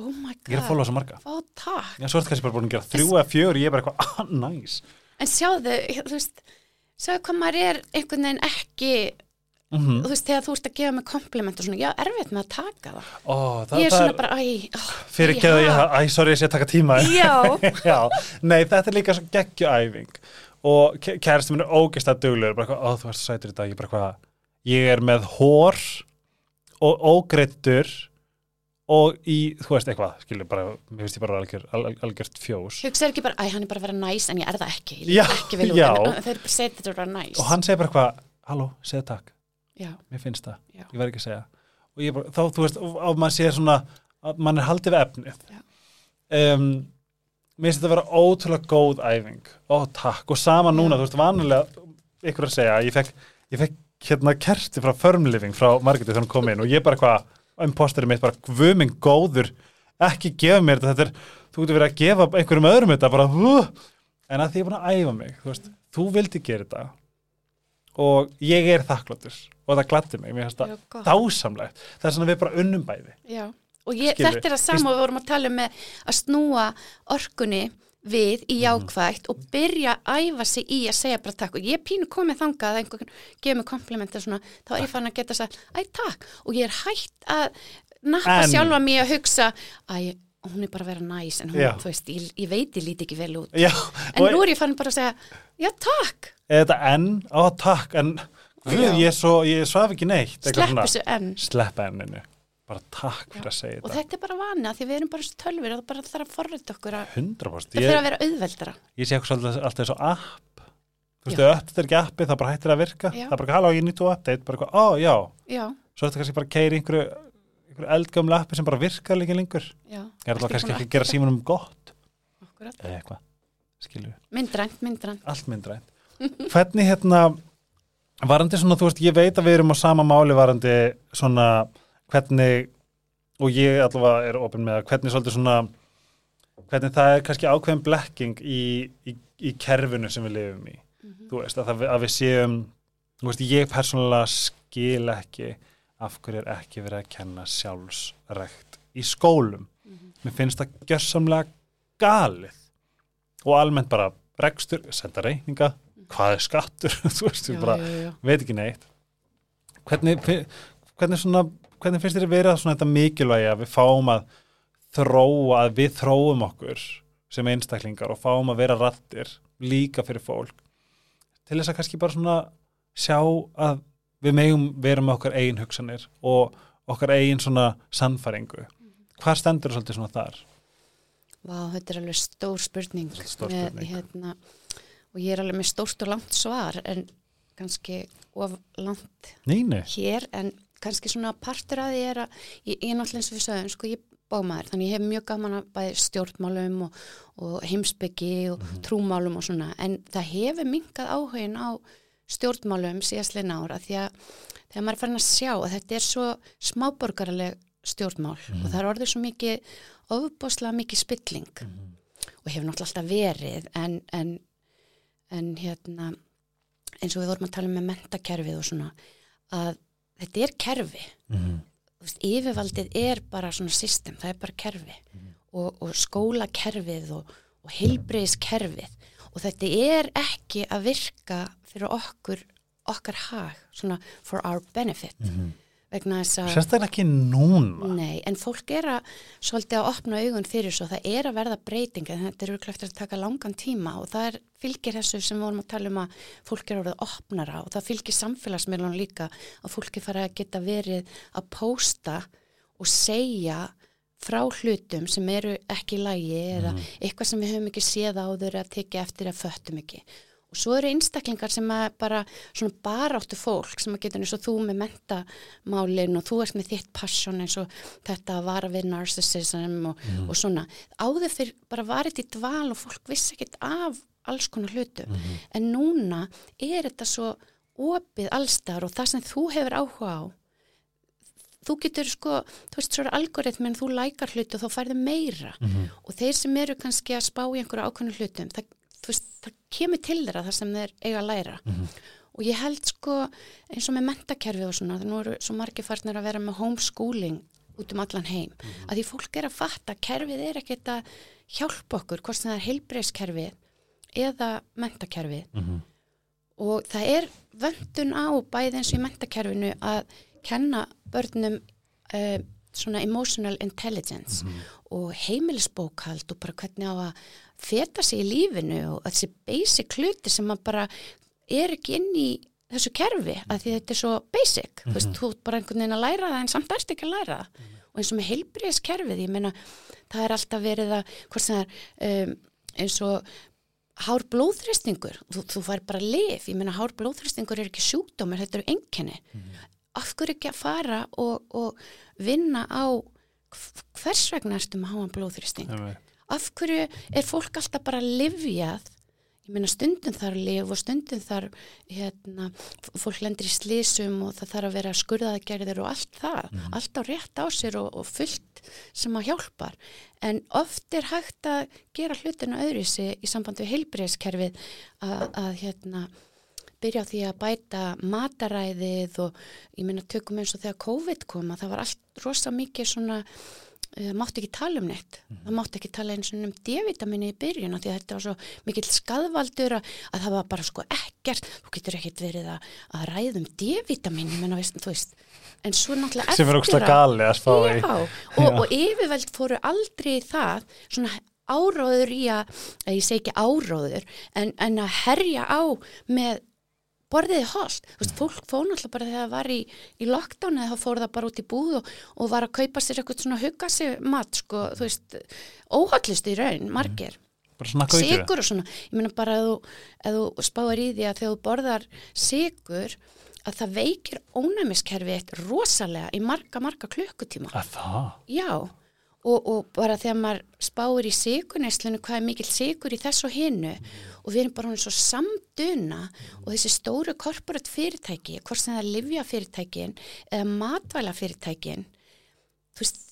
Oh my ég er að god, followa svo marga. Ó takk. Já, svo er þetta kannski bara búin að gera þrjú eða fjögur ég er bara eitthvað, ah, næs. En sjáðu, þú veist sjáðu hvað maður er einhvern veginn ekki mm þú veist, þegar þú ert að gefa mig kompliment og svona, já, erfitt með að taka það. Ó, það, Ég er það svona bara, æ, ó, fyrir ekki að ég, æ, sorry, ég sé að taka tíma. Já, Já, nei, þetta er líka svo geggjuæfing. Og kæristum minn er ógeðslega duglegur, bara eitthvað, ó, þú ert sætur í dag, ég bara hvað, ég er með hór og ógreittur og í, þú veist eitthvað, skilur bara, mér finnst ég bara algjör, al, al, algjört fjós. Hugsaður ekki bara, æ, hann er bara að vera næs en ég er það ekki, ég líka ekki vel út. en bara setja þetta að vera næs og hann segir bara eitthvað, halló, segðu takk, Já, mér finnst það, Já. ég verð ekki að segja. Og ég bara, þá, þú veist, og maður sér svona að mann er haldið við efnið. Um, mér finnst þetta að vera ótrúlega góð æfing. Ó takk, og sama núna, þú veist, vanilega ykkur að segja, ég fekk, ég fekk hérna kerti frá Firmliving frá Margeti þegar hún kom inn. Og ég bara hvað imposturinn mitt bara guðminn góður ekki gefa mér þetta, þetta er, þú getur verið að gefa einhverjum öðrum þetta bara uh, en að því ég er búin að æfa mig, þú veist, þú vildi gera þetta og ég er þakkláttur. Og það gladdi mig, mér finnst það dásamlegt, það er svona við bara unnum bæði. Já. Og ég, þetta er það sama við vorum að tala um að snúa orkunni við í jákvægt og byrja að æfa sig í að segja bara takk. Og ég pínu komið þangað að einhvern gefur mig komplimenti svona, þá er ég fann að geta sagt æ takk. Og ég er hægt að nappa sjálfa mig að hugsa æ, hún er bara að vera næs en hún, Já. þú veist, ég, ég veit ég líti ekki vel út. Já, en nú er ég fann bara að segja já takk, er þetta enn, á takk en Já. ég, er svo, ég svaf ekki neitt slepp þessu enn. Sleppa enninu bara takk fyrir að segja og þetta. þetta er bara vani að því við erum bara tölvir og það bara þarf að forrita okkur að 100% það fyrir að vera auðveldara. Ég sé alltaf, og app. Þú veist, þetta er ekki appi það bara hættir að virka. Það er bara, halló, ég nýtt og update. Bara eitthvað, ó, já, já, svo er þetta kannski bara að keira einhverju, eldgömlu appi sem bara virkar líka lengur. Já, er það kannski ekki að gera símanum gott? Eða eitthvað, skilju myndrænt, myndrænt. Allt myndrænt. Hvernig hérna varandi svona, þú veist, ég veit að við erum á sama máli varandi svona hvernig, og ég allavega er opinn með að hvernig svolítið svona hvernig það er kannski ákveðin blekking í, í, í kerfinu sem við lifum í. Þú veist, að, það, að við séum þú veist, ég persónulega skil ekki af hverju er ekki verið að kenna sjálfsrekt í skólum? Mér finnst það gjörsamlega galið. Og almennt bara rekstur, senda reikninga hvað er skattur, þú veist, ég bara já, já. veit ekki neitt. Hvernig, hvernig svona hvernig finnst þér að vera þetta mikilvægi að við fáum að þróa að við þróum okkur sem einstaklingar og fáum að vera rattir líka fyrir fólk? Til þess að kannski bara svona sjá að við megum vera með okkar eigin hugsanir og okkar eigin svona sannfæringu. Hvað stendur svolítið svona þar? Vá, þetta er alveg stór spurning, stór með, spurning. Hérna, og ég er alveg með stórt og langt svar en kannski of langt Neini, hér en kannski svona partur að því er að ég, ég er náttúrulega eins og við sögum, sko ég bómaður þannig ég hef mjög gaman að bæði stjórnmálum og, og heimsbyggi og trúmálum og svona en það hefur minkað áhugin á stjórnmálum síðastleina ára því að þegar maður er farin að sjá að þetta er svo smáborgaraleg stjórnmál og það er orðið svo mikið ofboslega mikið spilling og hefur náttúrulega alltaf verið en, en, en hérna eins og við vorum að tala um með mentakerfið og svona að þetta er kerfi. Mhm. Þú veist, yfirvaldið er bara svona system, það er bara kerfi. Og, og skólakerfið og, og heilbreyðiskerfið og þetta er ekki að virka fyrir okkur, okkar hag, svona for our benefit. Vegna þess að Sérstaklega ekki núna. Nei, en fólk er að svolítið að opna augun fyrir svo, það er að verða breyting en þetta eru klart að taka langan tíma og það er, fylgir þessu sem við vorum að tala um að fólk er orðið opnara og það fylgir samfélagsmiðlunum líka að fólki fara að geta verið að pósta og segja frá hlutum sem eru ekki í lagi eða eitthvað sem við höfum ekki séð áður að tekja eftir að föttum ekki. Og svo eru einstaklingar sem að bara svona baráttu fólk sem að geta eins og þú með mentamálin og þú ert með þitt passion eins og þetta að vara við narcissism og, og svona. Áður fyrir bara varið í dval og fólk vissi ekkit af alls konar hlutum. En núna er þetta svo opið allstar og það sem þú hefur áhuga á þú getur sko, þú veist svo er algoritmin þú lækar hluti og þá færðu meira. Og þeir sem eru kannski að spá í einhverju ákveðnu hlutum, það, veist, það kemur til þeirra það sem þeir eiga að læra. Og ég held sko eins og með mentakerfi og svona, nú eru svo margir farnir að vera með homeschooling út um allan heim, að því fólk er að fatta kerfið er ekkert að hjálpa okkur hvort sem það er heilbreyðskerfið eða mentakerfið og það er vöndun á bæði eins og í mentakerfinu að kenna börnum uh, svona emotional intelligence og heimilisbókald og bara hvernig á að feta sig í lífinu og þessi basic hluti sem maður bara er ekki inn í þessu kerfi að því þetta er svo basic. Þú veist, þú ert bara einhvern veginn að læra það en samt erst ekki að læra það. Og eins og með heilbriðiskerfið, ég meina það er alltaf verið að, hvort sem það er um, eins og hár blóðþristingur, þú, þú fær bara lif, ég meina hár blóðþristingur er ekki sjúkdómar, þetta eru enkenni af hverju ekki að fara og, og vinna á hv- hvers vegna ertu með háan blóðþristing af hverju er fólk alltaf bara livjað ég meina stundum þarf lif og stundum þarf hérna, fólk lendir í slísum og það þarf að vera skurðaðgerðir og allt það, allt á rétt á sér og, og fullt sem að hjálpar en oft er hægt að gera hlutinu öðru í, í sambandi við heilbreyðskerfið að, að hérna byrja á því að bæta mataræðið og ég meina tökum eins og þegar COVID kom að það var allt rosa mikið svona uh, mátti ekki tala um neitt. Það mátti ekki tala eins og um D-vitamini í byrjun af því að þetta var svo mikill skadvaldur að, að það var bara sko ekkert. Þú getur ekkert verið að, að ræða um D-vitamini menna veist, þú veist. En svo náttúrulega Sem er eftir ógstlega gali að spá í. Og, og yfirveld fóru aldrei það svona áróður í að, að ég segi ekki áróður en, en að herja á með borðiði holt, þú veist, fólk fór náttúrulega bara þegar það var í, í lockdown eða þá fór það bara út í búð og, og var að kaupa sér eitthvað svona hugga sig mat, sko, þú veist óhaldlist í raun, margir. Það. sigur og svona, ég meina bara að þú, að þú spáir í því að þegar þú borðar sigur að það veikir ónæmiskerfi eitt rosalega í marga, marga klukkutíma. Að það? Já, og, og bara þegar maður spáir í sigurneislinu hvað er mikill sigur í þess og hinnu og við erum bara hún svo samduna og þessi stóru korporat fyrirtæki, hvort sem það er livja fyrirtækin eða matvæla fyrirtækin, þú veist,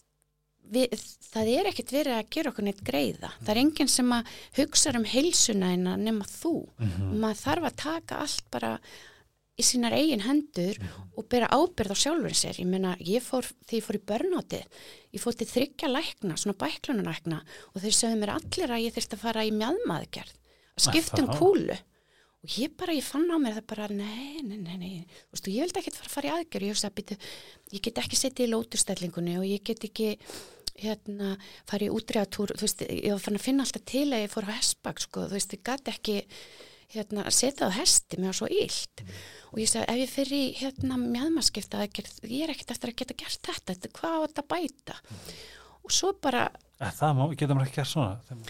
við, það er ekkert verið að gera okkur neitt greiða. Það er enginn sem að hugsa um heilsuna en að nema þú. Og maður þarf að taka allt bara í sínar eigin hendur og bera ábyrð á sjálfur sér. Ég meina, ég fór, þegar ég fór í börnátið, ég fór til þryggja lækna, svona bæklunarlækna og þeir sögðu mér allir að ég þyrst að fara í mjadmaðgerð, að skipta um það? kúlu. Og ég bara, ég fann á mér það bara, nei, nei, nei, nei, þú veist, ég vildi ekkert fara að fara í aðgerð, ég hugsa að býtu, ég get ekki setið í lótustellingunni og ég get ekki, hérna, fara í útregatúr, þú veist, ég var fann að finna alltaf til að ég fór á hestbak, sko, þú veist, ég gat ekki, hérna, setja á hesti, var svo illt. Og ég sagði, ef ég fyrir í, hérna, mjadmaskipta aðgerð, ég er ekkert eftir að geta gert þetta, þetta hvað á þetta að bæta? Og svo bara, Að það má, getur maður ekki gert svona.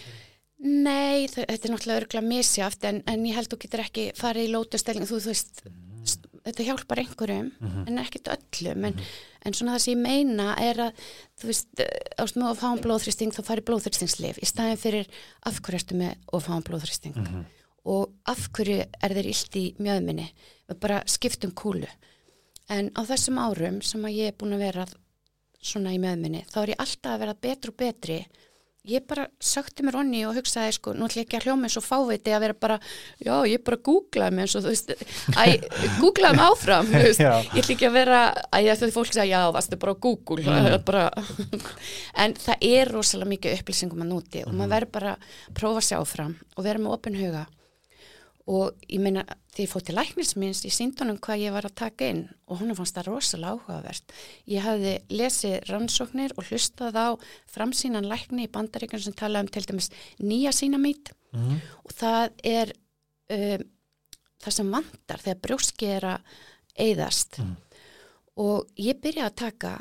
Nei, þau- þetta er náttúrulega örgulega misjáft en, en ég held þú getur ekki farið í lótustelling þú, þú veist, st- þetta hjálpar einhverjum en ekkert öllum en, en svona það sem ég meina er að þú veist, ást með of háum blóðþrýsting þá farið blóðþrýstingslif í staðin fyrir af hverju ertu með of háum blóðþrýsting og af hverju er þeir illt í mjöðminni við bara skiptum kúlu. En á þessum árum sem að ég er búin að vera svona í meðminni, þá er ég alltaf að vera betri og betri. Ég bara sökti mér onni og hugsaði sko, nú ætlum ég ekki að hljóma eins og fáviti að vera bara, já, ég bara googlaði mig eins og þú veist, æ, googlaði mig áfram, þú veist, ég ætlum ekki að vera æ, ég ætlum fólk að segja, já, varstu bara á Google mm. bara, en það er rosalega mikið upplýsingum að núti og maður verður bara að prófa að sjá fram og vera með opin huga og ég meina, því ég fótt til læknisminns í síndunum hvað ég var að taka inn og hún fannst það rosalega áhugavert ég hafði lesið rannsóknir og hlustað á framsýnan lækni í bandaríkjum sem tala um til dæmis nýja sínamít Mhm. og það er um, það sem vantar þegar brjóski er að eyðast Mhm. og ég byrjaði að taka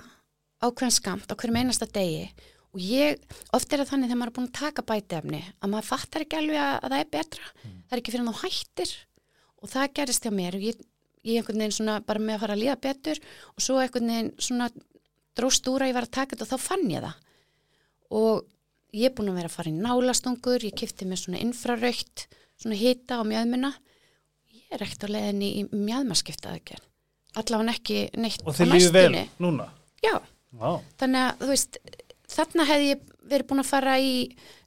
ákveðan skamt á hverjum einasta degi og ég, oft er það þannig þegar maður er búin að taka bætefni að maður fattar ekki alveg að, að það er betra. Það er ekki fyrir þá hættir. Og það gerist hjá mér. Og ég, ég einhvern veginn svona bara með að fara að líða betur. Og svo einhvern veginn svona dróst úr að ég var að taka þetta og þá fann ég það. Og ég er búin að vera að fara í nálastungur ég kifti mér svona infraraukt svona hita á mjöðmina ég er ekkert á leiðinni í mjöðmaskipta aðgerð allavega ekki neitt Og þið lífið vel núna? já, Vá. þannig að þú veist þarna hefði ég verið búin að fara í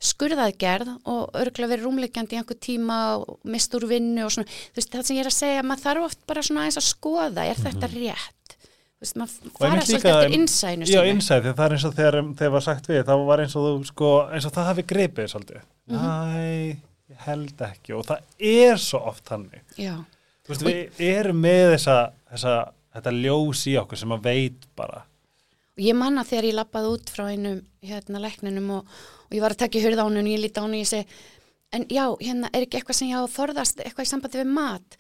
skurðaðgerð og örgulega verið rúmleikjandi í einhver tíma og mist úr vinnu og svona, þú veist, það sem ég er að segja maður þarf oft bara svona aðeins að skoða er þetta rétt, þú veist, maður fara svolítið eftir innsænu Já, innsæð, því það er eins og þegar þegar var sagt við, þá var eins og þú sko, eins og það hafi gripið svolítið. Mhm. Næ, ég held ekki og það er svo oft þannig. já, Þú veist, við erum með þessa, þessa þetta ljós í okkur sem að veit bara. Ég manna þegar ég lappaði út frá einum hérna lækninum og, og ég var að taka hurð á hún og ég líti á hún og ég segi en já, hérna er ekki eitthvað sem ég á að forðast eitthvað í sambandi við mat?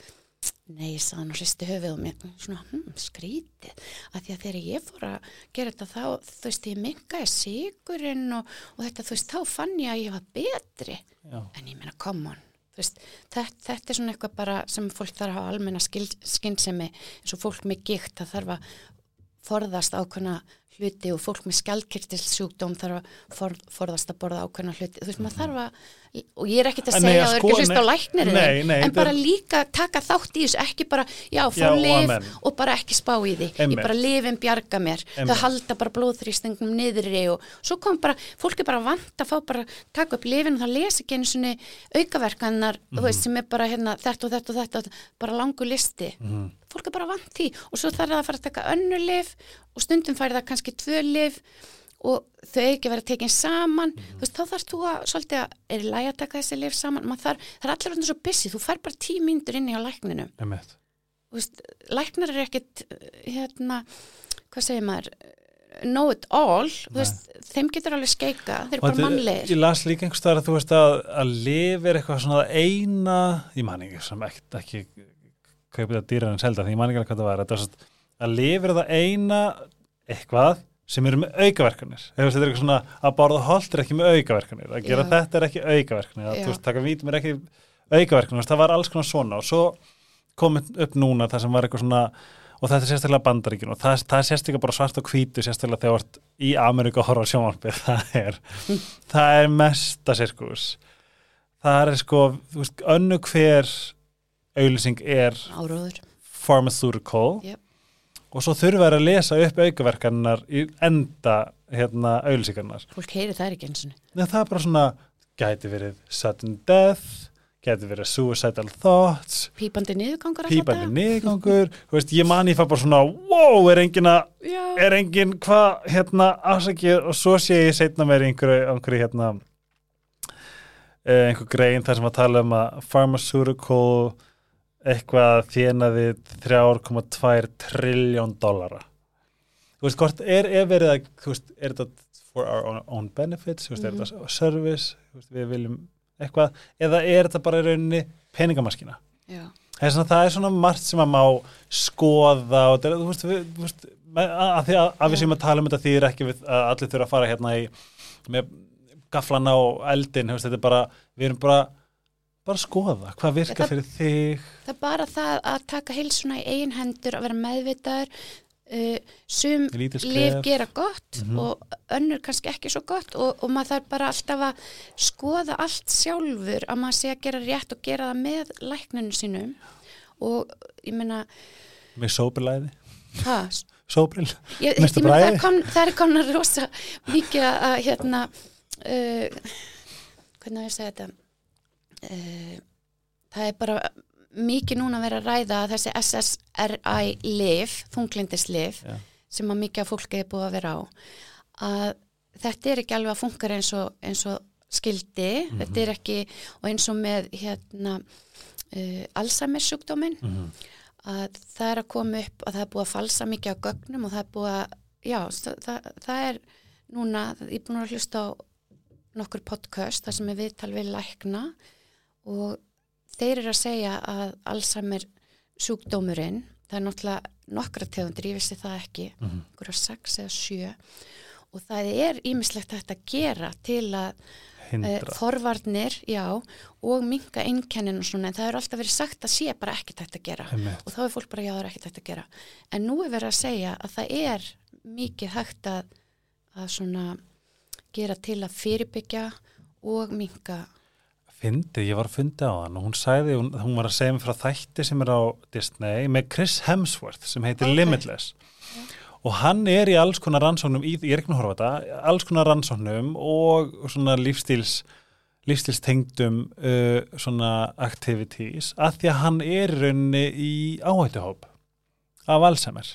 Nei, ég sagði hann og hristi höfuð og mér. Svona, hm, skrítið. Að því að þegar ég fór að gera þetta þá, þú veist, ég mingaði sigurinn og, og þetta, þú veist, þá fann ég að ég var betri. Já. en ég meina, come on. Veist, þetta, þetta er svona eitthvað bara sem fólk þarf að hafa almenna skinnsemi eins og fólk með gikt það þarf að forðast ákveðna hluti og fólk með skjaldkirtilsjúkdóm þarf að for, forðast að borða ákveðna hluti. Þú veist, maður þarf að og ég er ekkert að segja að að það er ekki hlust á nei, en þetta bara líka taka þátt í þessu ekki bara, já, fá Já, og amen. bara ekki spá í því ég Einmitt. bara lifin bjarga mér Einmitt. þau halda bara blóðþrýstingum niðri og svo kom bara, fólk er bara vant að fá bara taka upp lifin og það lesi ekki einu svona aukaverkanar, þú Mhm. veist, sem er bara hérna, þetta og þetta og þetta, bara langu listi Mhm. fólk er bara vant því og svo þarf það að fara að taka önnu lif og stundum færi það kannski tvö lif og þau ekki að vera tekin saman. Mhm. þú veist, þá þarf þú að svolítið að er í lagi að taka þessi lif saman? Þarf, það er allir verður svo busy, þú fær bara tíu mínútur inn í á lækninu veist, læknar er ekkit hérna, hvað segir maður know it all, veist, þeim getur alveg skeika, þeir eru bara mannlegir. Ég las líka einhvers staðar að þú veist að að lifa er eitthvað svona eina, ég man ekki sem ekki, ekki kaupið það dýrar en selda því ég man ekki alveg hvað það var, svona að lifa er það eina eitthvað sem eru með aukaverkanir. Veist, þetta er eitthvað svona að borða holt er ekki með aukaverkanir að gera Já. þetta er ekki aukaverkanir að þú veist, taka vítum er ekki aukaverkanir það var alls konar svona. Og svo komið upp núna það sem var eitthvað svona og þetta er sérstaklega bandaríkin og það, það er sérstaklega bara svart og hvítu sérstaklega þegar þú ert í Ameríku að horfa á sjónvarpið. Það er, það er mesta sirkus. Það er sko, þú veist, önnu hver auðlýsing er áróður, pharmaceutical. Yep. Og svo þurfa þær að lesa upp aukaverkanar í enda hérna auðlýsingarnar fólk heyri það ekki eins og Nei, það er bara svona, gæti verið sudden death, gæti verið suicidal thoughts pípandi niðurgangur pípandi daga. niðgangur þú veist, ég man ég fær bara svona wow, er engin að, er engin hvað, hérna, afsakið? Og svo sé ég setna mér einhverju, einhverju hérna eh, einhver grein þar sem að tala um að pharmaceutical eitthvað þjenaði 3,2 trilljón dollara. Þú veist, hvort er, er verið að þú veist, er þetta for our own, benefits? Veist, er þetta service? Þú veist, við viljum eitthvað. Eða er þetta bara í rauninni peningamaskina? Er, svona, það er svona margt sem að má skoða og þetta er, þú veist, að, því að, að við séum að tala um þetta þýðir ekki við, að allir þurfa að fara hérna í með gaflana og eldin, þetta er bara, við erum bara bara að skoða, hvað virkar fyrir þig. það er bara það að taka heilsuna í eigin hendur að vera meðvitaður uh, sum lif gera gott Mhm. og önnur kannski ekki svo gott og, og maður þarf bara alltaf að skoða allt sjálfur að maður sé að gera rétt og gera það með lækninu sínum og ég meina með sópilæði Ha, Sóbril, ég meina, það, er kom, það er konar rosa mikið að hérna uh, hvernig á ég að segja þetta uh, það er bara mikið núna að vera að ræða þessi SSRI lif, þunglindislif Já. sem að mikið af fólki er búið að vera á að þetta er ekki alveg að funkar eins og, eins og skildi, þetta er ekki og eins og með hérna uh, Alzheimer sjúkdóminn að það er að koma upp að það er búið að falsa mikið á gögnum og það er búið að, já, það, það, það er núna, ég er búin að hlusta á nokkur podcast þar sem er viðtal við lækna og þeir eru að segja að Alzheimer sjúkdómurinn, það er náttúrulega nokkra tegundir, ég vissi það ekki, Mhm. einhverja sex eða sjö og það er ímislegt hægt að gera til að uh, forvarnir, já, og minka einkennin og svona, en það er alltaf verið sagt að sé bara ekkert hægt að gera Einmitt. og þá er fólk bara, já, það er ekkert hægt að gera en nú er verið að segja að það er mikið hægt að, að svona gera til að fyrirbyggja og minka Fyndi, ég var að fyndi á hann og hún sagði, hún, hún var að segja mér frá þætti sem er á Disney með Chris Hemsworth sem heitir Ok. Limitless og hann er í alls konar rannsóknum, í, ég er ekki með að horfa þetta, alls konar rannsóknum og svona lífstíls lífstílstengdum uh, svona activities að því að hann er í rauninni í áhættuhóp af Alzheimer.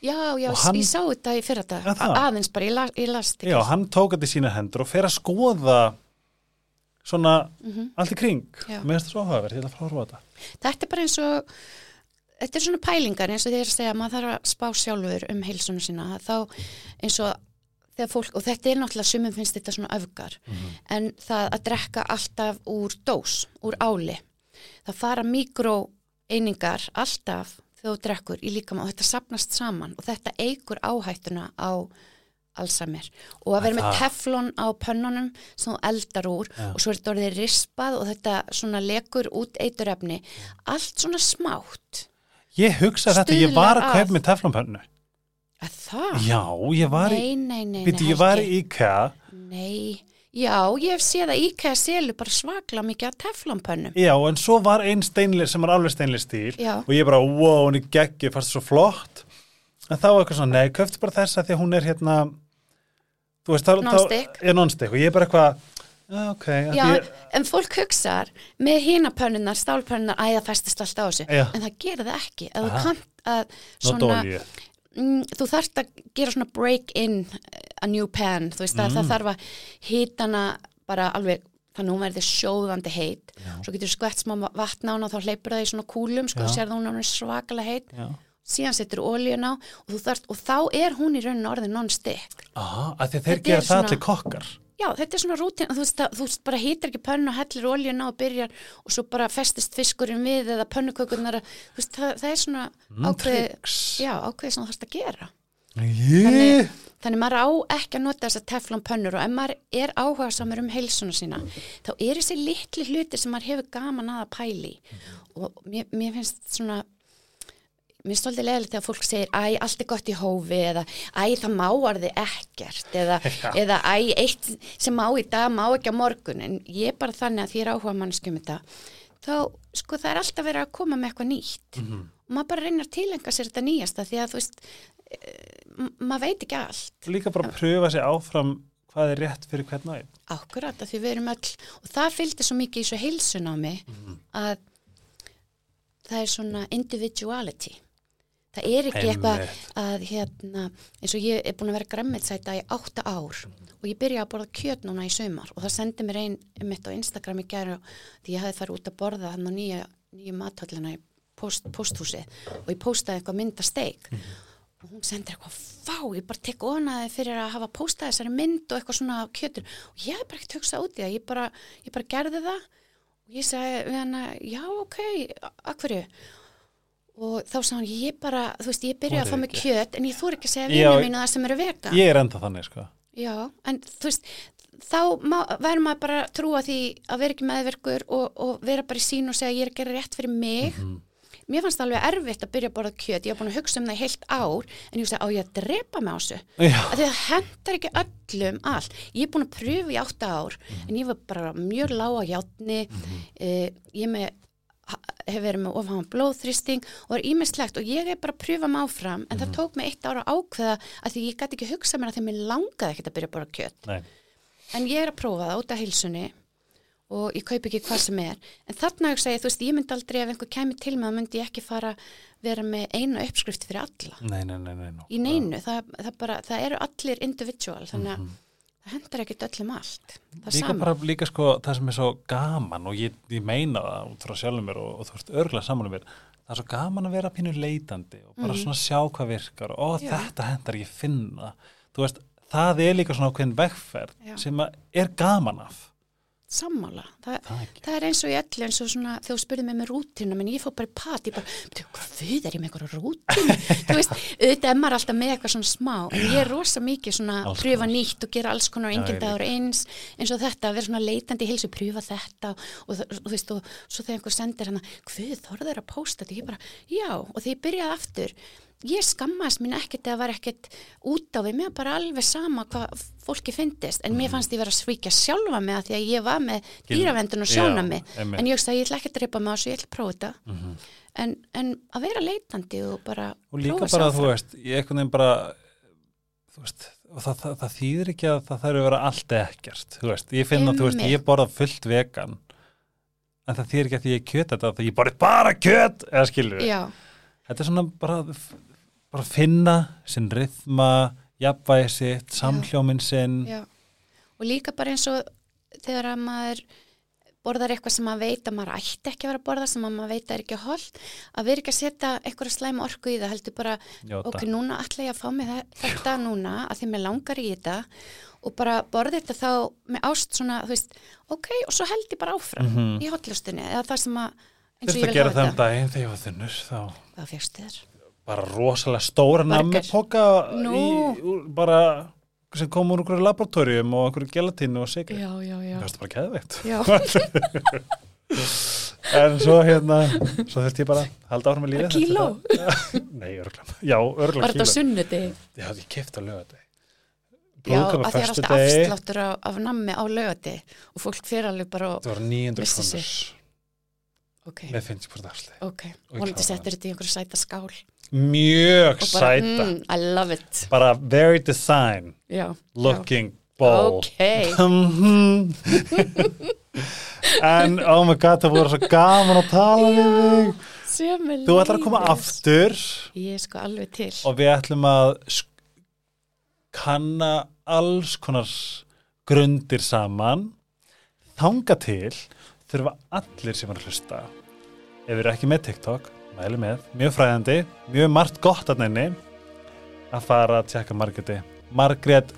Já, já, hann- ég sá þetta í fyrra dag aðeins bara, ég, la, ég las þetta Já, hann tók þetta í sína hendur og fer að skoða svona Mhm. allt í kring. Mér finnst það svo áhugaverð, ég ætla að fara að horfa á þetta. Þetta er bara eins og þetta er svona pælingar eins og þeir að segja að maður þarf að spá sjálfur um heilsunu sína þá eins og þegar fólk, og þetta er náttúrulega sumum finnst þetta svona öfgar en það að drekka alltaf úr dós, úr áli það fara mikroeiningar alltaf þegar þú drekkur í líkama og þetta sapnast saman og þetta eigur áhættuna á Alzheimer og að vera með Það. teflon á pönnunum sem eldar úr Já. og svo er þetta orðið rispað og þetta svona lekur út eiturefni allt svona smátt Ég hugsa þetta, ég var að Stuðlar kaupa að- með teflonpönnu. að það? Já, ég var í, nei, nei, nei, veitu, nei, ég var í. IKEA, Nei, já, ég hef séð að IKEA selur bara svakla mikið af teflonpönnum já, en svo var einn steinli sem var alveg steinli stíl Já. og ég bara, wow, hún er geggju, fannst svo flott. En þá var eitthvað svona, nei, köftu bara þessa því að hún er hérna, Non-stick. non-stick og ég er bara eitthvað, já, ok, að Já, ég, en fólk hugsar með hína pönnunar, stálpönnunar, æ, það festist alltaf á þessu Já. en það gerir það ekki ef þú kannt að svona mm, þú þarft að gera svona break in a new pan, þú veist að Mm. það þarf að hítana bara alveg þannig að hún verði sjóðandi heit svo getur skvett smá vatn á hana og þá hleypur það í svona kúlum, sko, Já. sér það hún er svakalega heit Já. Síðan setur ólíun á og, þarft, og þá er hún í rauninu orðin non-stick Aha, að að þeir Þetta gera er það allir kokkar. Já, þetta er svona rútin, þú veist, að, þú veist bara hýtar ekki pönnu og hellir ólíuna og byrjar og svo bara festist fiskurinn við eða pönnukökurnar, að- þú veist, það, það er svona Mm, tricks. já, ákveði sem þú þarfst að gera. Ég, Þannig, þannig maður á ekki að nota þessar teflon pönnur og ef maður er áhuga samar um heilsuna sína, þá er þessi litli hlutir sem maður hefur gaman að að pæli og mér, mér finnst svona Mér finnst svolítið leðilegt þegar fólk segir æ, allt er gott í hófi eða æ, það má orði ekkert eða, eða æ, eitt sem má í dag má ekki á morgun. En ég er bara þannig að því er áhuga mannskjum þetta þá, sko, það er alltaf verið að koma með eitthvað nýtt. Mhm. og maður bara reynir að tilenga sér þetta nýjasta því að þú veist e, maður veit ekki allt. Líka bara pröfa sig áfram hvað er rétt fyrir hvern og einn. Akkurat, að því við erum öll og það fylgdi svo mikið í svo heilsun á mig að það er svona individuality það er ekki eitthvað að hérna, eins og ég er búin að vera græmmitsæta í átta ár og ég byrjaði að borða kjöt núna í sumar og það sendi mér einn mitt á Instagram í gæru því ég hafði farið út að borða hann á nýja, nýja mathöllina í post, posthúsi og ég postaði eitthvað mynda steik og hún sendir eitthvað fá, ég bara tek onaði fyrir að hafa postað þessari mynd og eitthvað svona kjötur og ég hef bara ekkert hugsað út í það, ég bara, ég bara gerði það og ég hana, já ok, akkurju og þá sagði hann, ég bara, þú veist, ég byrjaði að fá mig ekki. kjöt en ég þór ekki að segja vinnu mínu það sem eru vega Ég er enda þannig, sko. já, en þú veist þá verður maður bara trúa því að vera ekki meðverkur og, og vera bara í sín og segja ég er að gera rétt fyrir mig Mhm. mér fannst það alveg erfitt að byrja að borða kjöt ég var búin að hugsa um það heilt ár en ég veist að á ég að drepa mig á þessu að það hendar ekki öllum allt ég er búin að pröfu í átta ár Mhm. en ég var bara mjög lág á játni mm ég er með hef verið með ofan blóðþrýsting og er ímislegt og ég er bara að pröfa mig áfram en Mhm. það tók mig eitt ára ákveða að því ég gæti ekki hugsa mér að því mér langaði ekkert að byrja að borða kjöt Nei. en ég er að prófa það út af heilsunni og ég kaup ekki hvað sem er en þarna hugsa ég, þú veist, ég myndi aldrei ef einhver kemur til mig, þá myndi ég ekki fara vera með eina uppskrift fyrir alla Nei, nei, nei, nei, í neinu, það, það, bara, það eru allir individual, þannig að Mhm. það hendar ekkert öllum allt. Líka bara, líka sko, það sem er svo gaman og ég, ég meina það út frá sjálfum mér og, og þú veist örgulega saman um mér það er svo gaman að vera pínu leitandi og bara svona sjá hvað virkar og ó, þetta hendar ég finna. Þú veist, það er líka svona ákveðin vegferð Já. sem er gaman af sammála, það, það það er eins og í öllu eins og svona þegar þú spurði mig með rútinu menn ég fór bara í pat, ég bara, "Bíddu, hvað er ég með eitthvað rútinu, þú veist auðvitað er maður alltaf með eitthvað svona smá en ég er rosa mikið svona Alls pröfa konar. nýtt og gera alls konar og enginn ég dagur eins eins og þetta, að vera svona leitandi í heilsu, pröfa þetta og það- þú veist, og svo þegar einhver sendir hana, hvað þorður að pósta þetta, ég bara, já, og þegar ég byrjaði aftur ég skammaðist mín ekkert eða var ekkert út á við, mér bara alveg sama hvað fólki fyndist, en Mhm. mér fannst ég vera að svíkja sjálfa mig að því að ég var með dýravendun og sjóna mig en ég hugsa að ég ætla ekki að drepa mig á þessu, ég ætla að prófa þetta. Mhm. en, en að vera leitandi og bara og líka bara, þú áfram. veist, ég einhvern veginn bara þú veist, það, það, það þýðir ekki að það þarf að vera allt ekkert þú veist, ég finn að, þú veist, ég borða fullt vegan en það þýðir ekki að því ég kjöt þetta að ég borði bara kjöt eða skilur þetta er svona bara bara finna sinn rithma jafnvægi sitt, samhljóminn sinn já og líka bara eins og þegar að maður borðar eitthvað sem maður veit að maður ætti ekki að vera að borða sem að maður veit að er ekki holdt að vera ekki að setja einhverja slæma orku í það heldur bara, Njóta. ok, núna ætla ég að fá mig þe- þetta núna að því mér langar í þetta og bara borða þetta þá með ást svona, þú veist, ok, og svo held ég bara áfram Mhm. í hotlustunni eða það sem að eins og Fyrst ég að vil gera hafa það um þetta daginn þegar ég var þunnur þá hvað fegstu þér? Bara rosalega stóra úr- bara sem kom úr einhverju laboratórium og einhverju gelatínu og sigri Já, já, já. það er bara keðveikt já. en svo hérna svo þurfti ég bara að halda áfram með lífið Kíló? Nei, örgla já, örgla Var þetta á kíló. sunnuti? já, ég kefti á lögati Já, að því er alltaf föstudegi. afsláttur af, af nammi á lögati og fólk fyrir alveg bara það var 900 Missti sig. krónur ok, með 50% afsli ok, Og vonandi kláraði. settur þetta í einhverju sæta skál mjög sæta. mm, I love it. Bara very design. Já, looking já. bold. Ok, en oh my god það voru svo gaman að tala við þig. þú ætlar að koma aftur. Ég er sko alveg til. Og við ætlum að kanna alls konar grundir saman. Þanga til þurfa allir sem er að hlusta ef við erum ekki með TikTok mæli með, mjög fræðandi mjög margt gott að nefni að fara að tjekka Margréti. Margrét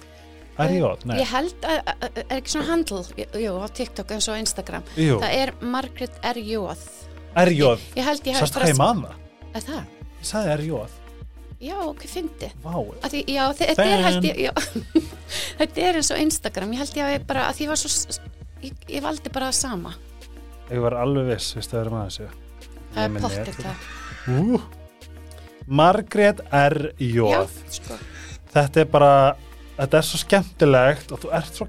Arjóð, ég held að, er ekki svona handle? Jú, á TikTok eins og Instagram. Jú, það er. Jóð Arjóð hef sást heima að það, að það, ég sagði Arjóð já, ok, fyndi. Þetta er er eins og Instagram. Ég held ég að ég bara, að ég var svo ég, ég valdi bara það sama. Ég var alveg viss, viðstu að vera með þessu það er netið. það. Margrét R. Jóð sko, þetta er bara þetta er svo skemmtilegt og þú ert svo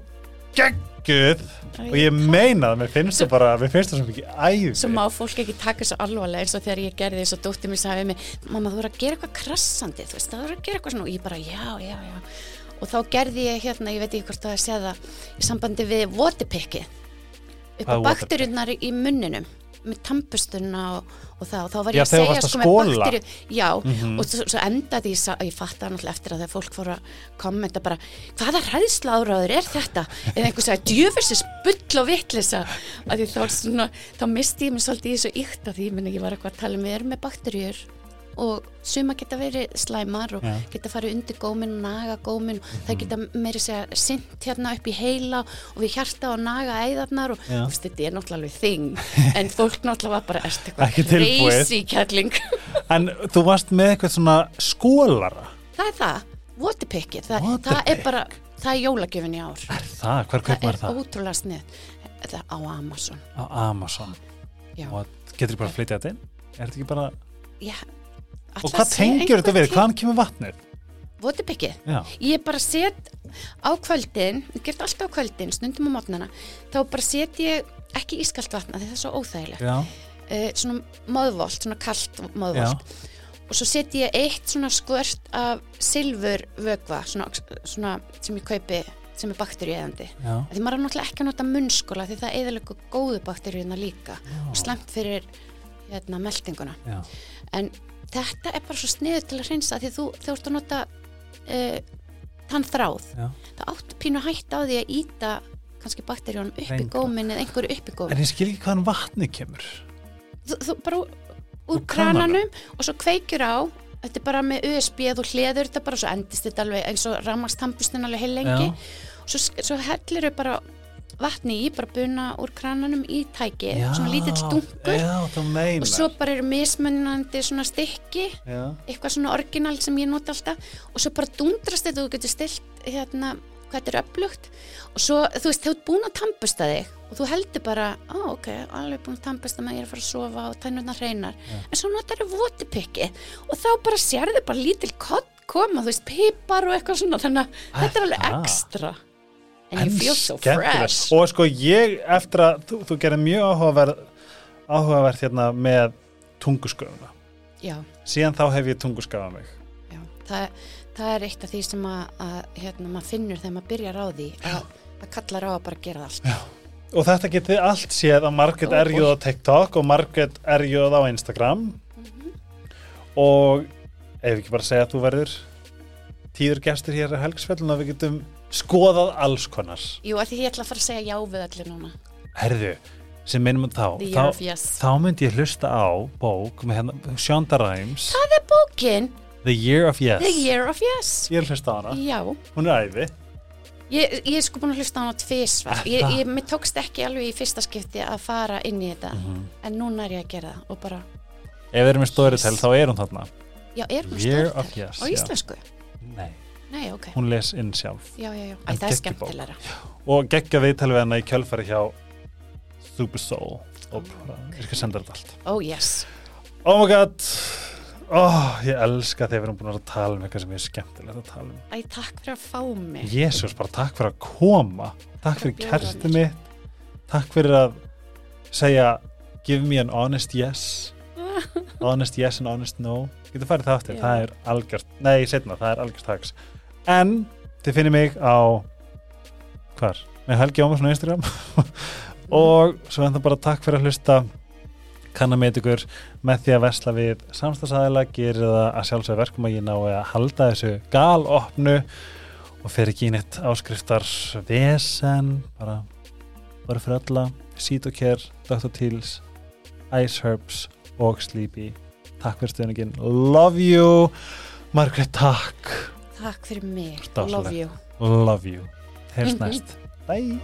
gegguð og ég meina það, mér finnst það bara mér finnst það svo mikið æði. Svo má fólk ekki taka svo alvarlega eins og þegar ég gerði þess að dóttir mér sagði mig, mamma þú voru að gera eitthvað krassandi þú veist, það voru að gera eitthvað svona. Og ég bara, já, já, já. Og þá gerði ég hérna, ég veit ekki hvort það að segja það í sambandi við votipikki upp á er bakteríunar í munninum með tampustunna og, og það og þá var Já, ég að þegar þú segja að sko með skola. bakteríu já, Mhm. og svo, svo endaði ég, sa- ég fatt það náttúrulega eftir að þegar fólk fór að kommenta bara, hvaða hræðsla áraður er þetta eða einhver sagði, djöfursis bull og vittlisa að því þá, svona, þá misti ég mig svolítið í þessu ykt að því ég, minna, ég var eitthvað að tala um við erum með bakteríur og suma geta verið slæmar og Já. geta farið undir góminn og naga góminn og það geta meiri segja sint hérna upp í heila og við hjarta og naga æðarnar og þú veist, þetta er náttúrulega alveg þing en fólk náttúrulega var bara erst eitthvað crazy kærling? En þú varst með eitthvað svona skólara það er það, waterpickið það, Waterpick? það er bara, það er jólagjöfin í ár. Er það, hver kaup það maður er það? ótrúlega snið það er á Amazon. Á Amazon. Já. og getur bara að flytja þetta inn? er þetta ekki bara, Já, og hvað tengjur þetta við, hvaðan kemur waterpickið já, ég bara set á kvöldin, ég gert alltaf á kvöldin stundum á mótnana, þá bara set ég ekki ískalt vatna því það er svo óþægilegt. Já, uh, svona móðvolt, svona kalt móðvolt og svo seti ég eitt svona skvört af silfur vögva svona, svona sem ég kaupi sem er bakteríueðandi já, því maður er náttúrulega ekki að nota munnskóla því það eðalega góðu bakteríuna líka. Og slemt fyrir hérna, meldinguna. Já, en þetta er bara svo sniður til að hreinsa því þú, ert að nota uh, þann þráð já. það áttu pínu hægt á því að íta kannski bakteríunum upp í Hreindra. gómin eða einhverju upp í gómin en ég skil ekki hvaðan vatni kemur þú, þú bara úr, úr krananum? og svo kveikjur á þetta er bara með USB þú hliður þetta bara svo endist þetta alveg eins og rammastampustin alveg heil lengi og svo, svo hellir þau bara vatni í, bara buna úr krananum í tæki, já, svona lítill stungur já, og svo bara eru mismunandi svona stykki já, eitthvað svona orginal sem ég nota alltaf. Og svo bara dundrast þetta og þú getur stilt hérna hvað þetta er upplugt og svo þú veist, þú ert búin að tampusta þig og þú heldur bara, á ok, alveg búin að tampusta með ég er að fara að sofa og tennurnar hreinar. En svo notar þau votipikki og þá bara sérðu bara lítil kott koma, þú veist, pipar og eitthvað svona þannig að þetta er alveg Aha. ekstra and you feel so fresh. Og sko ég eftir að þú, þú gerir mjög áhugaverð áhugavert hérna með tungusköfuna já, síðan þá hef ég tungusköfa mig. Já, það, það er eitt af því sem að, að hérna, maður finnur þegar maður byrjar á því að það kallar á að bara gera það allt. Og þetta getið allt séð að Marget Ó, er jú á TikTok og Marget er jú á Instagram. Mhm. og ef ekki bara segja að þú verður tíður gestur hér að helgsfellun að við getum skoðað alls konar. Jú, af því ég ætla að fara að segja já við allir núna. Herðu, sem minnum þá þá, Yes. þá myndi ég hlusta á bók með hérna Shonda Rhimes. Það er bókin? The Year of Yes. The Year of Yes. Ég er hlusta á hana, Já, hún er æði. Ég, ég er sko búin að hlusta á hana tvisvar. Er ég, ég, Mér tókst ekki alveg í fyrsta skipti að fara inn í þetta Mhm. en núna er ég að gera það og bara, ef við erum með Storytel þá er hún þarna. Já, er hún of Yes á íslensku? Nei, Nei, ok, hún les inn sjálf. Já, já, já, Æ, það er skemmtilegra. Og geggja viðtalið við hana í kjölfari hjá Super Soul og ég skal senda þetta allt Oh yes, oh my god. Oh, ég elska þegar við erum búin að tala um eitthvað sem er skemmtilegt að tala um. Æ, takk fyrir að fá mig. Jésús, bara takk fyrir að koma. Takk fyrir kertið mitt. Takk fyrir að segja give me an honest yes. Honest yes and honest no. Getur farið það aftur, Já. það er algjört nei, setna, það er algjört tags en þið finnir mig á hvar? með Helgi Ómarsson á Instagram. Og svo en það bara takk fyrir að hlusta. Kannan með ykkur með því að versla við samstagsæðila gerir það að sjálfsög verkum að ég ná að halda þessu galopnu og fer ekki í neitt áskriftar vesen bara bara fyrir alla. Sítokær, Dr. Teals Ice Herbs og Sleepy. Takk fyrir stöðningin, love you. Margrét, takk Takk fyrir mig, Stáslegt. love you. Love you, here's mm-hmm. næst. Bye.